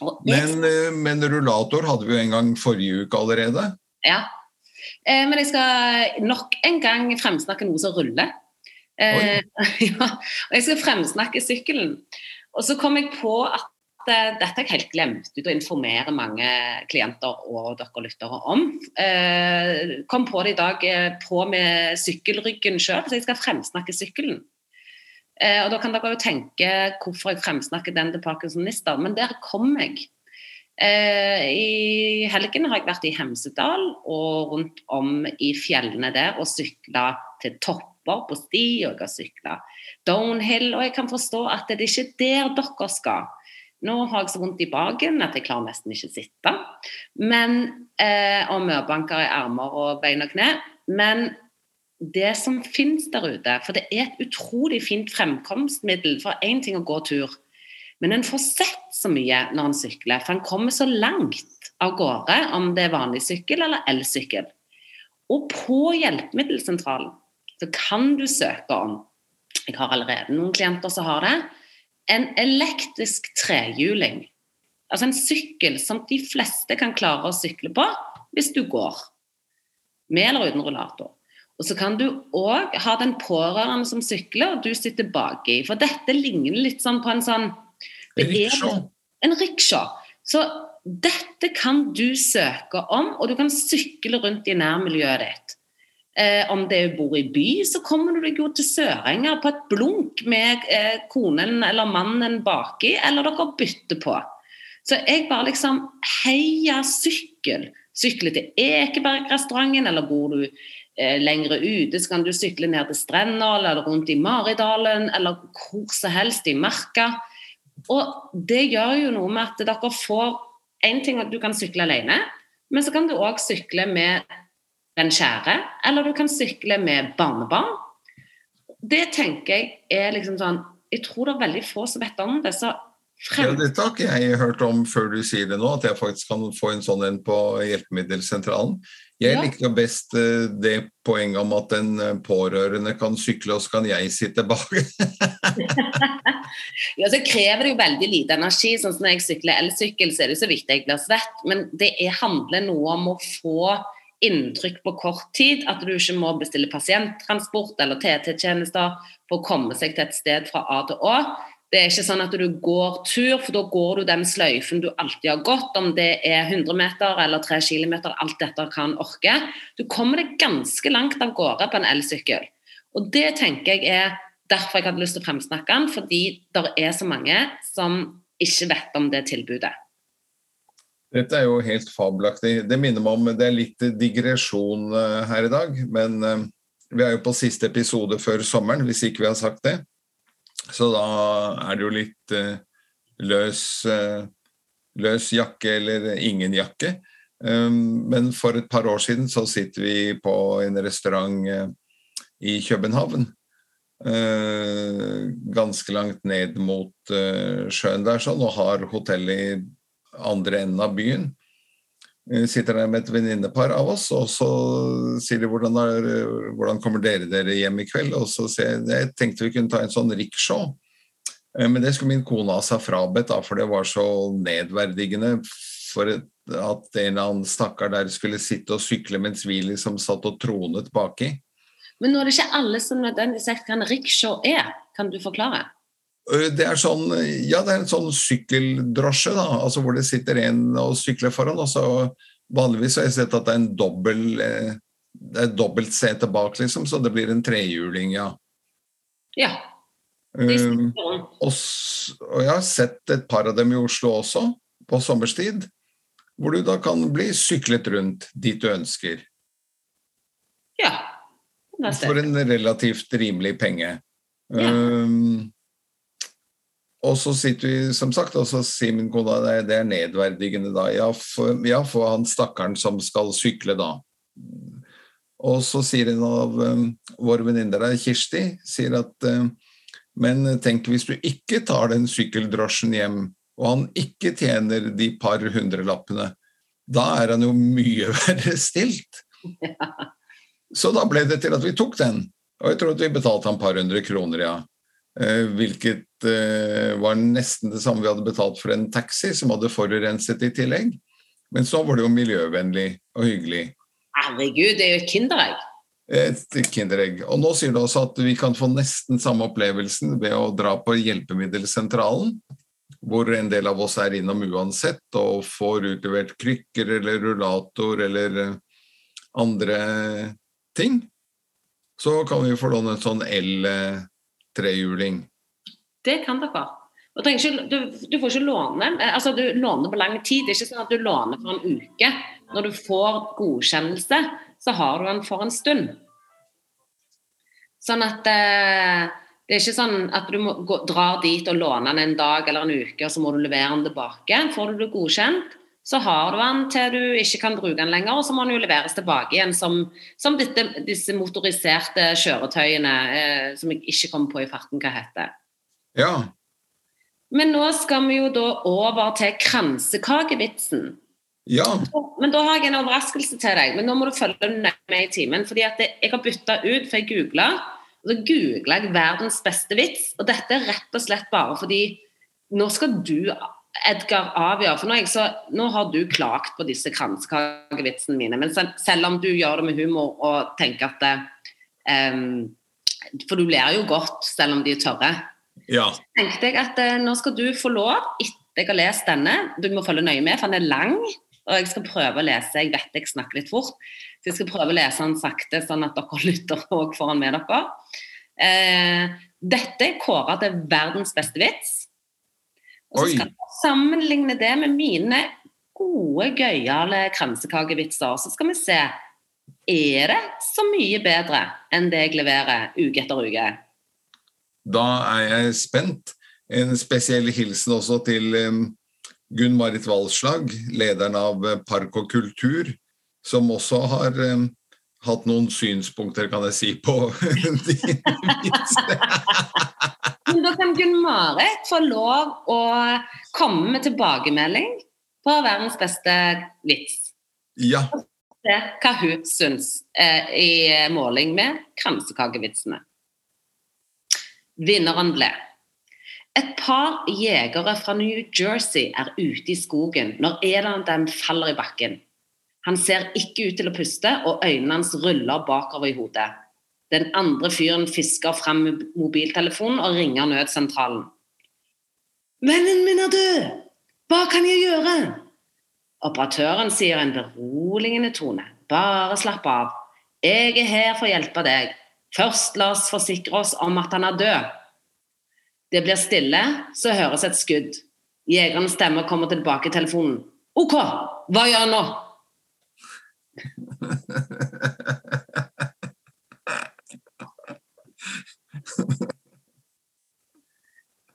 Men, eh, men, rullator hadde vi jo en gang forrige uke allerede. Ja, eh, men jeg skal nok en gang fremsnakke noe som ruller. Eh, *laughs* ja, og jeg skal fremsnakke sykkelen. Og så kom jeg på at dette har jeg helt glemt ut å informere mange klienter og dere lyttere om. Kom på det i dag på med sykkelryggen sjøl, så jeg skal fremsnakke sykkelen. Eh, og Da kan dere jo tenke hvorfor jeg fremsnakker den til parkinsonister, men der kom jeg. Eh, I helgen har jeg vært i Hemsedal og rundt om i fjellene der og sykla til topper på sti, og jeg har sykla downhill. Og jeg kan forstå at det er ikke der dere skal. Nå har jeg så vondt i baken at jeg klarer nesten ikke å sitte. Men, eh, og mørbanker i armer og bein og kne. Men det som finnes der ute For det er et utrolig fint fremkomstmiddel. For én ting å gå tur, men en får sett så mye når en sykler. For en kommer så langt av gårde, om det er vanlig sykkel eller elsykkel. Og på hjelpemiddelsentralen så kan du søke om Jeg har allerede noen klienter som har det en elektrisk trehjuling. Altså en sykkel som de fleste kan klare å sykle på hvis du går. Med eller uten rullator. Og så kan du òg ha den pårørende som sykler, og du sitter baki. For dette ligner litt sånn på en sånn Riksjå. En riksjå. Så dette kan du søke om, og du kan sykle rundt i nærmiljøet ditt. Eh, om det bor i by, så kommer du deg jo til Sørenga på et blunk med eh, konen eller mannen baki, eller dere bytter på. Så jeg bare liksom Heia sykkel! Sykle til Ekebergrestauranten, eller bor du lengre ute, så kan du sykle ned til Strendal eller rundt i Maridalen, eller hvor som helst i Marka. Og det gjør jo noe med at dere får En ting at du kan sykle alene, men så kan du òg sykle med den kjære, eller du kan sykle med barnebarn. Det tenker jeg er liksom sånn Jeg tror det er veldig få som vet om det. så ja, Dette har ikke jeg hørt om før du sier det nå, at jeg faktisk kan få en sånn en på hjelpemiddelsentralen. Jeg Ja. liker best eh, det poenget om at en eh, pårørende kan sykle, og så kan jeg sitte bak. *laughs* Ja, så krever det jo veldig lite energi. sånn som Når jeg sykler elsykkel, så er det så viktig jeg blir svett. Men det er, handler noe om å få inntrykk på kort tid. At du ikke må bestille pasienttransport eller TT-tjenester for å komme seg til et sted fra A til Å. Det er ikke sånn at du går tur, for da går du den sløyfen du alltid har gått, om det er 100 meter eller 3 km, alt dette kan orke. Du kommer deg ganske langt av gårde på en elsykkel. Og det tenker jeg er derfor jeg hadde lyst til å fremsnakke den, fordi det er så mange som ikke vet om det tilbudet. Dette er jo helt fabelaktig. Det minner meg om det er litt digresjon eh, her i dag, men eh, vi er jo på siste episode før sommeren, hvis ikke vi har sagt det. Så da er det jo litt eh, løs, eh, løs jakke eller ingen jakke. Um, men for et par år siden så sitter vi på en restaurant eh, i København. Ganske langt ned mot sjøen der sånn, og har hotellet i andre enden av byen. Eh, Sitter der med et venninnepar av oss, og så sier de hvordan, er, hvordan kommer dere dere hjem i kveld? Og så sier jeg jeg tenkte vi kunne ta en sånn rickshaw. Eh, Men det skulle min kone ha seg frabedt, for det var så nedverdigende for at en eller annen stakkar der skulle sitte og sykle mens vi liksom satt og tronet baki. Men nå er det ikke alle som nødvendigvis vet hva en rickshaw er. Kan du forklare? Det er sånn, ja, det er en sånn sykkeldrosje, da, altså hvor det sitter en og sykler foran. og så Vanligvis har jeg sett at det er en dobbel eh, det er dobbelt sete bak, liksom, så det blir en trehjuling, ja. Ja. Um, og, og jeg har sett et par av dem i Oslo også, på sommerstid, hvor du da kan bli syklet rundt dit du ønsker, Ja. For en relativt rimelig penge. Ja. Um, og så sitter vi, som sagt, og så sier min kone at det- er nedverdigende da. Ja, for, ja, for han stakkaren som skal sykle da. Og så sier en av um, våre venninner der, Kirsti, sier at um, men tenk hvis du ikke tar den sykkeldrosjen hjem, og han ikke tjener de par hundrelappene, da er han jo mye *laughs* verre stilt. Så da ble det til at vi tok den, og jeg tror at vi betalte han et par hundre kroner, ja. Eh, hvilket eh, var nesten det samme vi hadde betalt for en taxi som hadde forurenset i tillegg. Men så var det jo miljøvennlig og hyggelig. Herregud, det er jo et kinderegg. Et kinderegg. Og nå sier det også at vi kan få nesten samme opplevelsen ved å dra på hjelpemiddelsentralen, hvor en del av oss er innom uansett og får utlevert krykker eller rullator eller eh, andre ting. Så kan vi få låne en sånn el-trehjuling. Det kan dere. Ikke, du, du, får ikke låne. Altså, du låner på lang tid. Det er ikke sånn at du låner for en uke. Når du får godkjennelse, så har du den for en stund. Sånn at eh, det er ikke sånn at du må drar dit og låne den en dag eller en uke, og så må du levere den tilbake. Får du det godkjent, så har du den til du ikke kan bruke den lenger, og så må den jo leveres tilbake igjen som, som dette, disse motoriserte kjøretøyene eh, som jeg ikke kommer på i farten hva heter. Ja, men nå skal vi jo da over til kransekakevitsen. Ja. Men da har jeg en overraskelse til deg. Men nå må du følge med i timen. fordi at jeg har bytta ut, for jeg googla, og så googla jeg 'verdens beste vits'. Og dette er rett og slett bare fordi nå skal du, Edgar, avgjør. For nå, så, nå har du klagt på disse kransekakevitsene mine. Men selv om du gjør det med humor og tenker at det, um, For du ler jo godt selv om de er tørre. Ja. Så tenkte jeg at uh, nå skal du få lov, etter jeg har lest denne, du må følge nøye med, for den er lang. Og jeg skal prøve å lese, jeg vet jeg snakker litt fort, så jeg skal prøve å lese den sakte, sånn at dere *laughs* lytter òg foran med dere. Uh, dette er kåra til verdens beste vits. Og så skal vi sammenligne det med mine gode, gøyale kransekakevitser. Så skal vi se er det så mye bedre enn det jeg leverer uke etter uke. Da er jeg spent. En spesiell hilsen også til Gunn Marit Valslag, lederen av eh, Park og kultur, som også har hatt noen synspunkter, kan jeg si, på *laughs* din vitser. da kan Gunn Marit få lov å komme med tilbakemelding på verdens beste vits. Ja. Se hva hun syns eh, i måling med kransekakevitsene. Vinneren ble et par jegere fra New Jersey er ute i skogen når en av dem faller i bakken. Han ser ikke ut til å puste, og øynene hans ruller bakover i hodet. Den andre fyren fisker frem mobiltelefonen og ringer nødsentralen. 'Vennen min er død! Hva kan jeg gjøre?' Operatøren sier en beroligende tone. 'Bare slapp av. Jeg er her for å hjelpe deg. Først la oss forsikre oss om at han er død. Det blir stille, så høres et skudd. Jegerens stemme kommer tilbake i telefonen. OK, hva gjør jeg nå?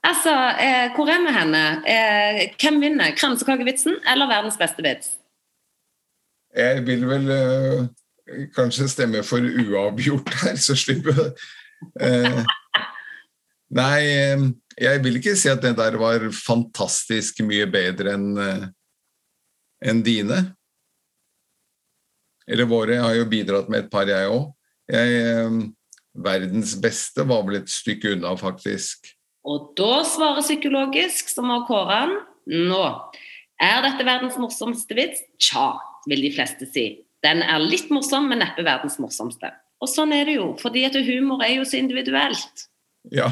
Altså, eh, hvor er vi henne? Eh, hvem vinner? Kransekakevitsen eller verdens beste vits? Jeg vil vel eh, kanskje stemme for uavgjort her, så slipper eh, Nei, eh, jeg vil ikke si at det der var fantastisk mye bedre enn eh, en dine. Eller våre. Jeg har jo bidratt med et par, jeg òg. Eh, verdens beste var vel et stykke unna, faktisk. Og da svarer psykologisk, som har kåra den, nå. Er dette verdens morsomste vits? Tja, vil de fleste si. Den er litt morsom, men neppe verdens morsomste. Og sånn er det jo, fordi at humor er jo så individuelt. Ja.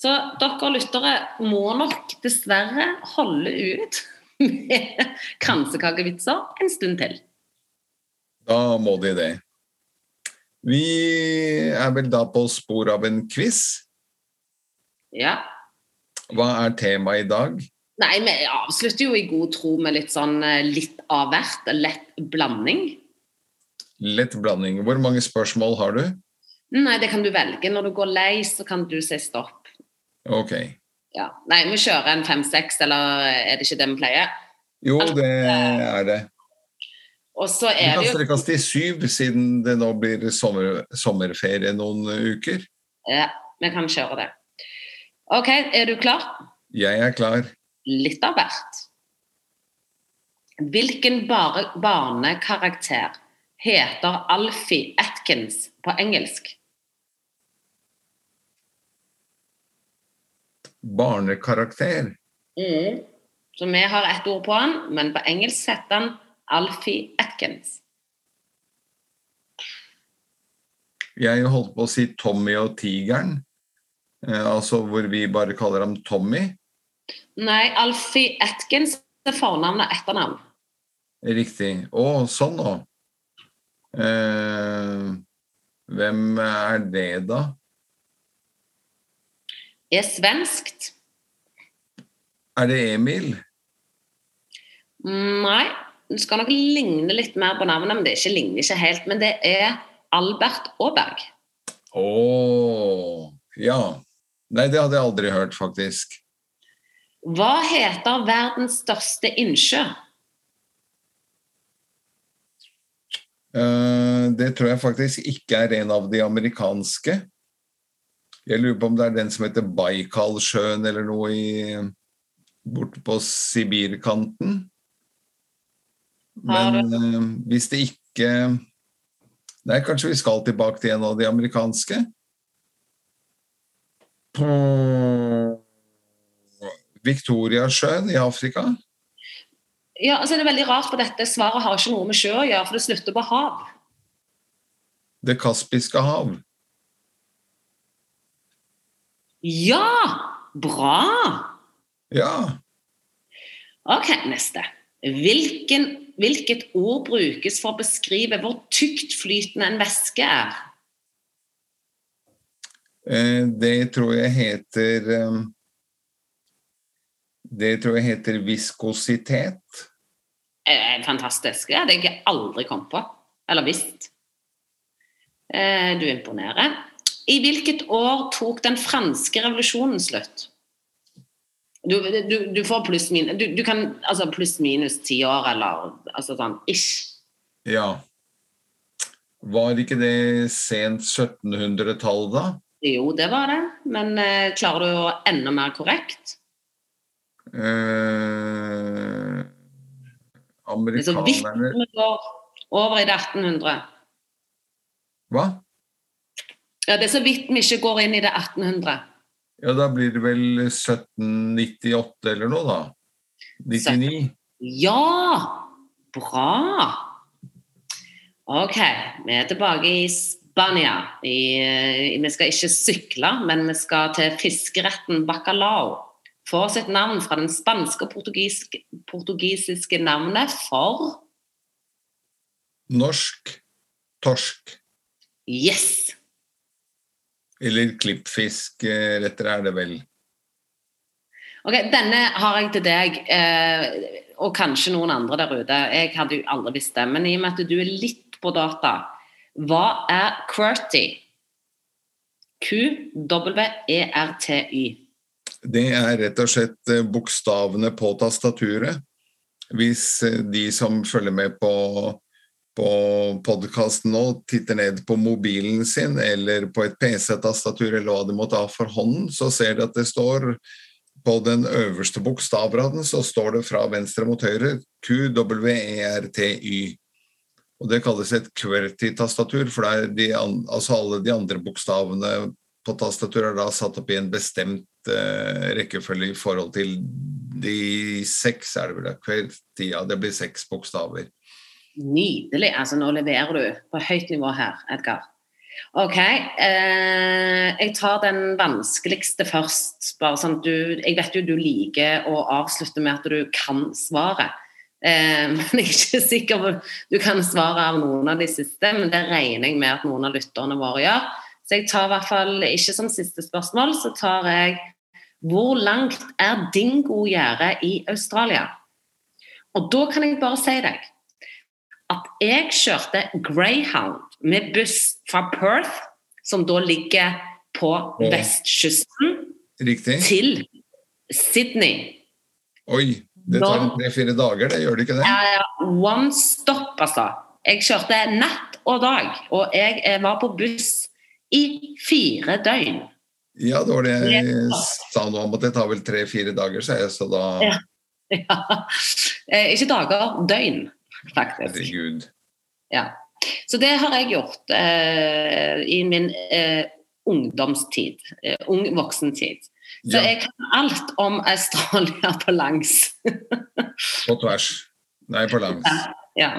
Så dere lyttere må nok dessverre holde ut med kransekakevitser en stund til. Da må de det. Vi er vel da på spor av en quiz. Ja. Hva er temaet i dag? Nei, vi avslutter jo i god tro med litt sånn eh, litt av hvert. Lett blanding. Lett blanding. Hvor mange spørsmål har du? Nei, det kan du velge. Når du går lei, så kan du si stopp. Ok. Ja. Nei, vi kjører en fem-seks, eller er det ikke det vi pleier? Jo, det er det. Og så er vi kan strekke oss til syv, siden det nå blir sommer, sommerferie noen uker. Ja, vi kan kjøre det. OK, er du klar? Jeg er klar litt av hvert. Hvilken barnekarakter heter Alfie Atkins på engelsk? Barnekarakter? Mm. Så vi har ett ord på han, men på engelsk heter han Alfie Atkins. Jeg holdt på å si Tommy og tigeren, eh, altså hvor vi bare kaller ham Tommy. Nei, Alfie Atkins er fornavn og etternavn. Riktig. Å, sånn nå. Eh, hvem er det, da? Er svenskt. Er det Emil? Nei, det skal nok ligne litt mer på navnet, men det ikke ligner ikke helt. Men det er Albert Aaberg. Å ja. Nei, det hadde jeg aldri hørt, faktisk. Hva heter verdens største innsjø? Uh, det tror jeg faktisk ikke er en av de amerikanske. Jeg lurer på om det er den som heter Baikalsjøen eller noe i borte på Sibirkanten. Men eh, hvis det ikke Nei, kanskje vi skal tilbake til en av de amerikanske? På Victoriasjøen i Afrika? Ja, altså Det er veldig rart, for dette svaret har ikke noe med sjø å gjøre, for det slutter på hav. Det kaspiske hav? Ja! Bra! Ja. Ok, neste. Hvilken, hvilket ord brukes for å beskrive hvor tyktflytende en væske er? Eh, Det tror jeg heter eh, Det tror jeg heter viskositet. Eh, fantastisk. Det hadde jeg aldri kommet på. Eller visst. Du imponerer. I hvilket år tok den franske revolusjonen slutt? Du, du, du får pluss minus du, du kan, altså pluss minus ti år, eller altså sånn ish. Ja. Var ikke det sent 1700-tall, da? Jo, det var det. Men eh, klarer du å enda mer korrekt? Eh, Det er så vidt amerikanerne vi går over i det 1800. Hva? Ja, det er så vidt vi ikke går inn i det 1800. Ja, da blir det vel 1798 eller noe, da? 99? Ja! Bra! Ok, vi er tilbake i Spania. I, eh, vi skal ikke sykle, men vi skal til fiskeretten bacalao. Får sitt navn fra den spanske og portugisiske, portugisiske navnet for Norsk torsk. Yes! Eller klippfiskretter er det vel. Ok, Denne har jeg til deg, eh, og kanskje noen andre der ute. Jeg hadde jo aldri visst det, men i og med at du er litt på data, hva er QWERTY? Q-W-E-R-T-Y. Det er rett og slett eh, bokstavene på tastaturet. Hvis eh, de som følger med på, på podkasten nå, titter ned på mobilen sin eller på et PC-tastatur eller hva de måtte ha for hånden, så ser de at det står på den øverste bokstavraden så står det fra venstre mot høyre Q-W-E-R-T-Y. Og Det kalles et QWERTY-tastatur, for de, altså alle de andre bokstavene på tastaturet er da satt opp i en bestemt uh, rekkefølge i forhold til de seks, er det vel, QWERTY, ja, det blir seks bokstaver. Nydelig. Altså, nå leverer du på høyt nivå her, Edgar. OK. Eh, jeg tar den vanskeligste først. bare sånn du, Jeg vet jo du liker å avslutte med at du kan svaret. Eh, *laughs* men jeg er ikke sikker på du kan svare av noen av de siste, men det regner jeg med at noen av lytterne våre gjør. Så jeg tar i hvert fall ikke som siste spørsmål, så tar jeg Hvor langt er dingogjerdet i Australia? Og da kan jeg bare si deg at jeg kjørte Greyhound med buss fra Perth, som da ligger på vestkysten, Riktig? til Sydney. Oi, det tar tre-fire dager, det gjør det ikke det? Eh, one stop, altså. Jeg kjørte natt og dag, og jeg var på buss i fire døgn. Ja, det var det jeg sa noe om at det tar vel tre-fire dager, sa jeg, så da Ja. Ja. *laughs* Eh, ikke dager, døgn, faktisk. Herregud. Ja. Så det har jeg gjort eh, i min eh, ungdomstid. Eh, ung voksentid. Så Ja, jeg kan alt om Australia på langs. *laughs* på tvers. Nei, på langs. ja. Ja.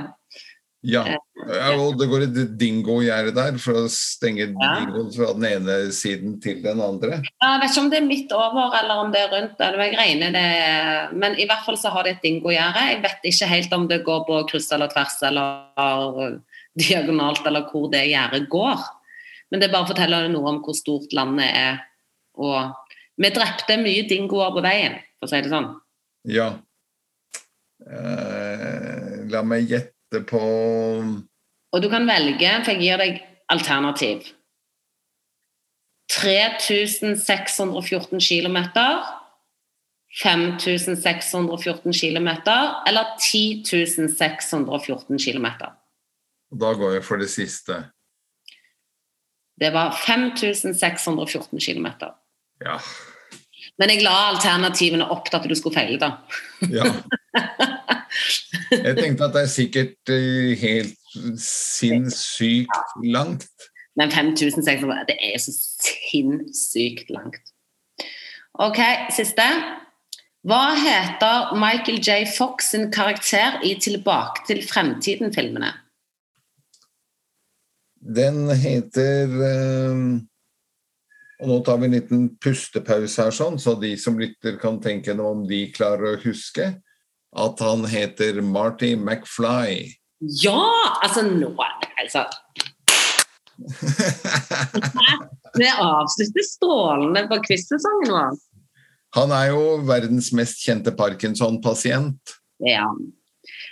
Ja og det går et dingogjerde der for å stenge Ja. dingoen fra den ene siden til den andre. Jeg vet ikke om det er midt over eller om det er rundt. Eller jeg regner det Men i hvert fall så har det et dingogjerde. Jeg vet ikke helt om det går på kryss eller tvers eller diagonalt, eller hvor det gjerdet går. Men det bare forteller noe om hvor stort landet er. Og Vi drepte mye dingoer på veien, for å si det sånn. Ja. Eh, la meg gjette på Og du kan velge, for jeg gir deg alternativ. 3614 km, 5614 km eller 10614 km. Da går jeg for det siste. Det var 5614 km. Ja. Men jeg la alternativene opp til at du skulle feile, da. ja. Jeg tenkte at det er sikkert eh, helt sinnssykt langt. Men 5600 Det er så sinnssykt langt. OK, siste. Hva heter Michael J. Fox sin karakter i Tilbake til fremtiden-filmene? Den heter eh, Og nå tar vi en liten pustepause her, sånn, så de som lytter kan tenke noe om de klarer å huske. At han heter Marty McFly. Ja! Altså, nå altså. *laughs* Det avslutter strålende på quiz-sesongen vår. Han er jo verdens mest kjente Parkinson-pasient. Ja.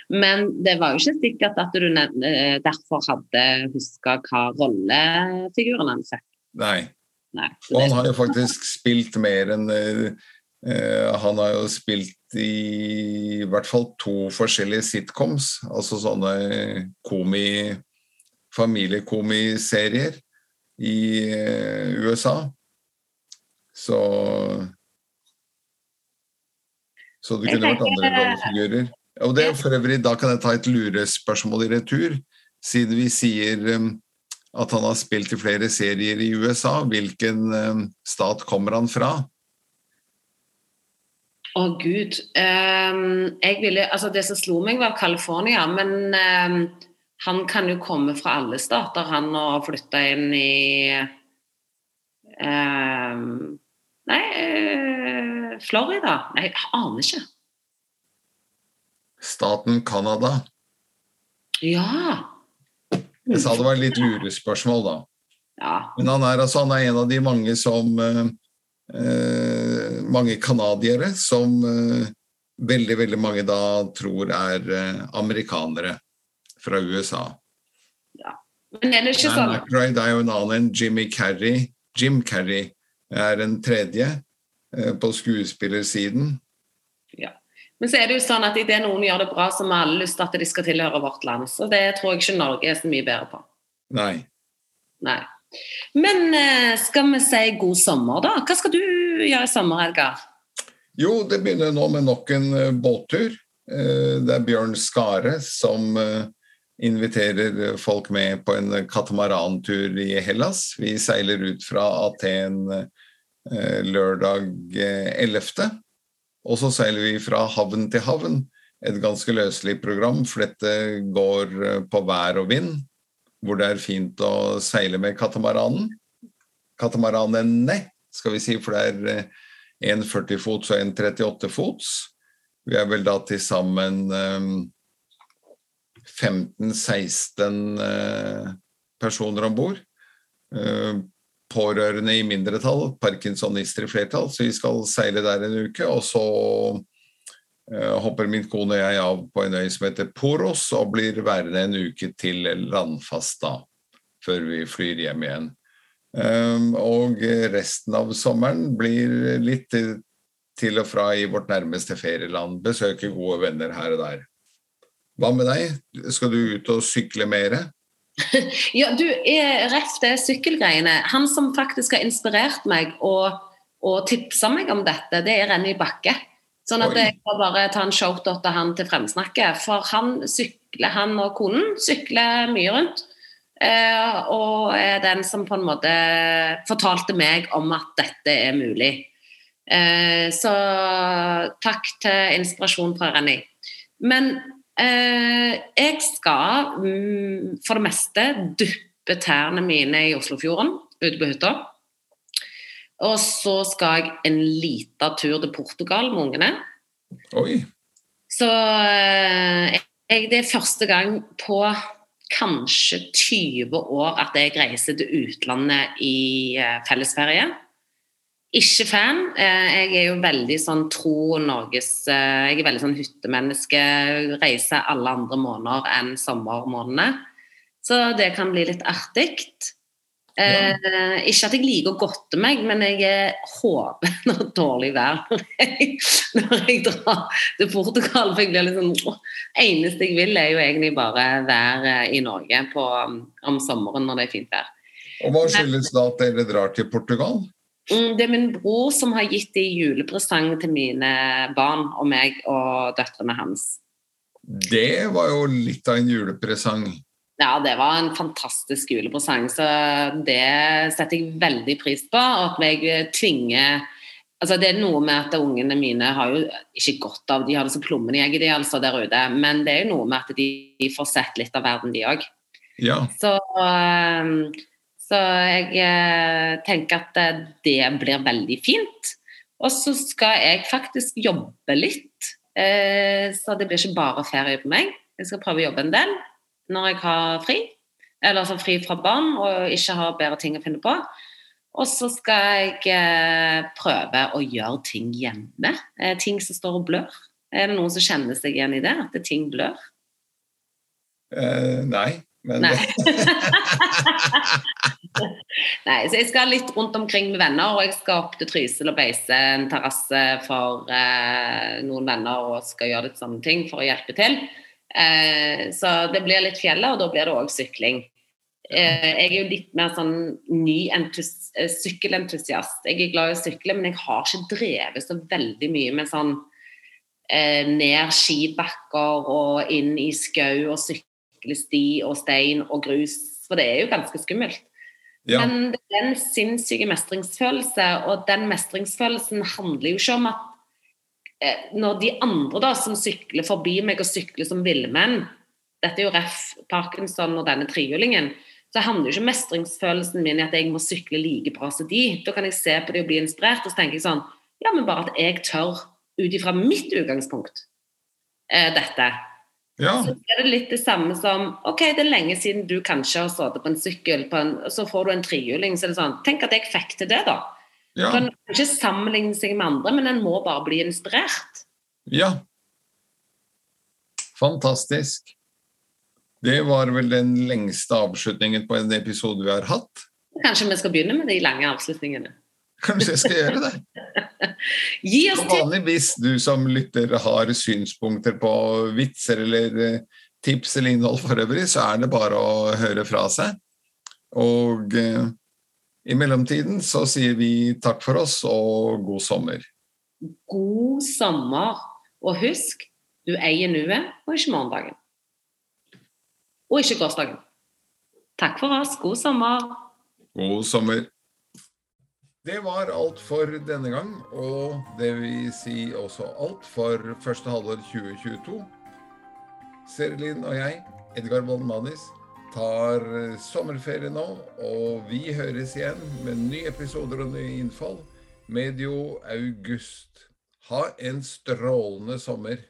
Men det var jo ikke sikkert at du eh, derfor hadde huska hva rollefiguren hans fikk. Nei. Nei. Og han har jo faktisk spilt mer enn uh, Han har jo spilt i, i hvert fall to forskjellige sitcoms, altså sånne komi familiekomiserier i uh, USA. Så Så det kunne vært andre rollefigurer. Og det for øvrig, Da kan jeg ta et lurespørsmål i retur. Siden vi sier um, at han har spilt i flere serier i USA, hvilken um, stat kommer han fra? Å, gud. Um, jeg ville, altså det som slo meg, var California. Men um, han kan jo komme fra alle stater, han har flytta inn i um, Nei, uh, Florida? Nei, jeg aner ikke. Staten Canada. Ja. Jeg sa det var et litt lurespørsmål, da. ja. Men han er, altså, han er en av de mange som uh, uh, Mange canadiere som eh, veldig, veldig mange da tror er amerikanere fra USA. ja. Men er det ikke sånn Aykroyd er jo en annen. Jimmy Carrey, Jim Carrey er en tredje på skuespillersiden. Men så er det jo sånn at idet noen gjør det bra, så har alle lyst til at de skal tilhøre vårt land. Så det tror jeg ikke Norge er så mye bedre på. Nei. Nei. Men eh, skal vi si god sommer, da? Hva skal du gjøre i sommer, Edgar? Jo, det begynner nå med nok en uh, båttur. Uh, det er Bjørn Skare som inviterer folk med på en katamarantur i Hellas. Vi seiler ut fra Aten lørdag 11. Og så seiler vi fra havn til havn. Et ganske løselig program, for dette går på vær og vind. Hvor det er fint å seile med katamaranen. Katamaranene, skal vi si, for det er en 40 fots og en 38 fots. Vi er vel da til sammen 15-16 personer om bord. Pårørende i mindretall, parkinsonister i flertall, så vi skal seile der en uke. Og så hopper min kone og jeg av på en øy som heter Poros, og blir værende en uke til landfast da, før vi flyr hjem igjen. Og resten av sommeren blir litt til og fra i vårt nærmeste ferieland. Besøke gode venner her og der. Hva med deg? Skal du ut og sykle mer? *laughs* ja, du, rett det sykkelgreiene. Han som faktisk har inspirert meg og, og tipsa meg om dette, det er Renny Bakke. Sånn at Oi. jeg må bare ta en showdot til han til fremsnakket. For han sykler, han og konen sykler mye rundt. Eh, og er den som på en måte fortalte meg om at dette er mulig. Eh, så takk til inspirasjon fra Renny. Men jeg skal mm, for det meste duppe tærne mine i Oslofjorden ute på hytta. Og så skal jeg en liten tur til Portugal med ungene. Oi. Så eh, jeg, det er første gang på kanskje 20 år at jeg reiser til utlandet i eh, fellesferie. Ikke fan. Eh, jeg er jo veldig sånn tro Norges eh, Jeg er veldig sånn hyttemenneske. Reiser alle andre måneder enn sommermånedene. Så det kan bli litt artig. Eh, ikke at jeg liker å godte meg, men jeg er hoven *laughs* av dårlig vær når jeg drar til Portugal. For jeg blir litt sånn eneste jeg vil, er jo egentlig bare være i Norge på, om sommeren når det er fint vær. Og Hva skyldes da at dere drar til Portugal? Det er min bror som har gitt det i julepresang til mine barn og meg og døtrene hans. Det var jo litt av en julepresang. Ja, det var en fantastisk julepresang, så det setter jeg veldig pris på. At jeg tvinger altså Det er noe med at ungene mine har jo ikke godt av De har det som plommen i egget, de altså der ute. Men det er jo noe med at de får sett litt av verden, de òg. Ja. Så um, så jeg eh, tenker at eh, det blir veldig fint. Og så skal jeg faktisk jobbe litt. Eh, så det blir ikke bare ferie på meg. Jeg skal prøve å jobbe en del når jeg har fri. Eller altså fri fra barn og ikke har bedre ting å finne på. Og så skal jeg prøve å gjøre ting hjemme. ting som står og blør. Er det noen som kjenner seg igjen i det? At det ting blør? Eh, nei. Men Nei. *laughs* Nei, så jeg skal litt rundt omkring med venner, og jeg skal opp til Trysil og beise en terrasse for eh, noen venner og skal gjøre litt sånne ting for å hjelpe til. Eh, så det blir litt fjellet, og da blir det òg sykling. Eh, jeg er jo litt mer sånn ny eh, sykkelentusiast. Jeg er glad i å sykle, men jeg har ikke drevet så veldig mye med sånn eh, ned skibakker og inn i skau og syklesti og stein og grus, for det er jo ganske skummelt. ja. Men det er en sinnssyk mestringsfølelse, og den mestringsfølelsen handler jo ikke om at eh, når de andre da som sykler forbi meg og sykler som villmenn Dette er jo ref. Parkinson og denne trehjulingen. Så handler jo ikke mestringsfølelsen min i at jeg må sykle like bra som de. Da kan jeg se på det og bli inspirert, og så tenker jeg sånn Ja, men bare at jeg tør, ut ifra mitt utgangspunkt, eh, dette. Ja. Så er det litt det samme som Ok, det er lenge siden du kanskje har sittet på en sykkel, på en, så får du en trehjuling. Så er det sånn Tenk at jeg fikk til det, da. ja. Kan ikke sammenligne seg med andre, men en må bare bli inspirert. Ja. Fantastisk. Det var vel den lengste avslutningen på en episode vi har hatt. Kanskje vi skal begynne med de lange avslutningene. Kanskje jeg skal gjøre det. *laughs* Og tips! vanligvis du som lytter har synspunkter på vitser eller eh, tips eller innhold for øvrig, så er det bare å høre fra seg. Og eh, i mellomtiden så sier vi takk for oss og god sommer. God sommer. Og husk, du eier nuet og ikke morgendagen. Og ikke gårsdagen. Takk for oss. God sommer. God sommer. Det var alt for denne gang, og det vil si også alt for første halvår 2022. Serelin og jeg, Edgar Bolmanis, tar eh, sommerferie nå, og vi høres igjen med nye episoder og nye innfall medio august. Ha en strålende sommer.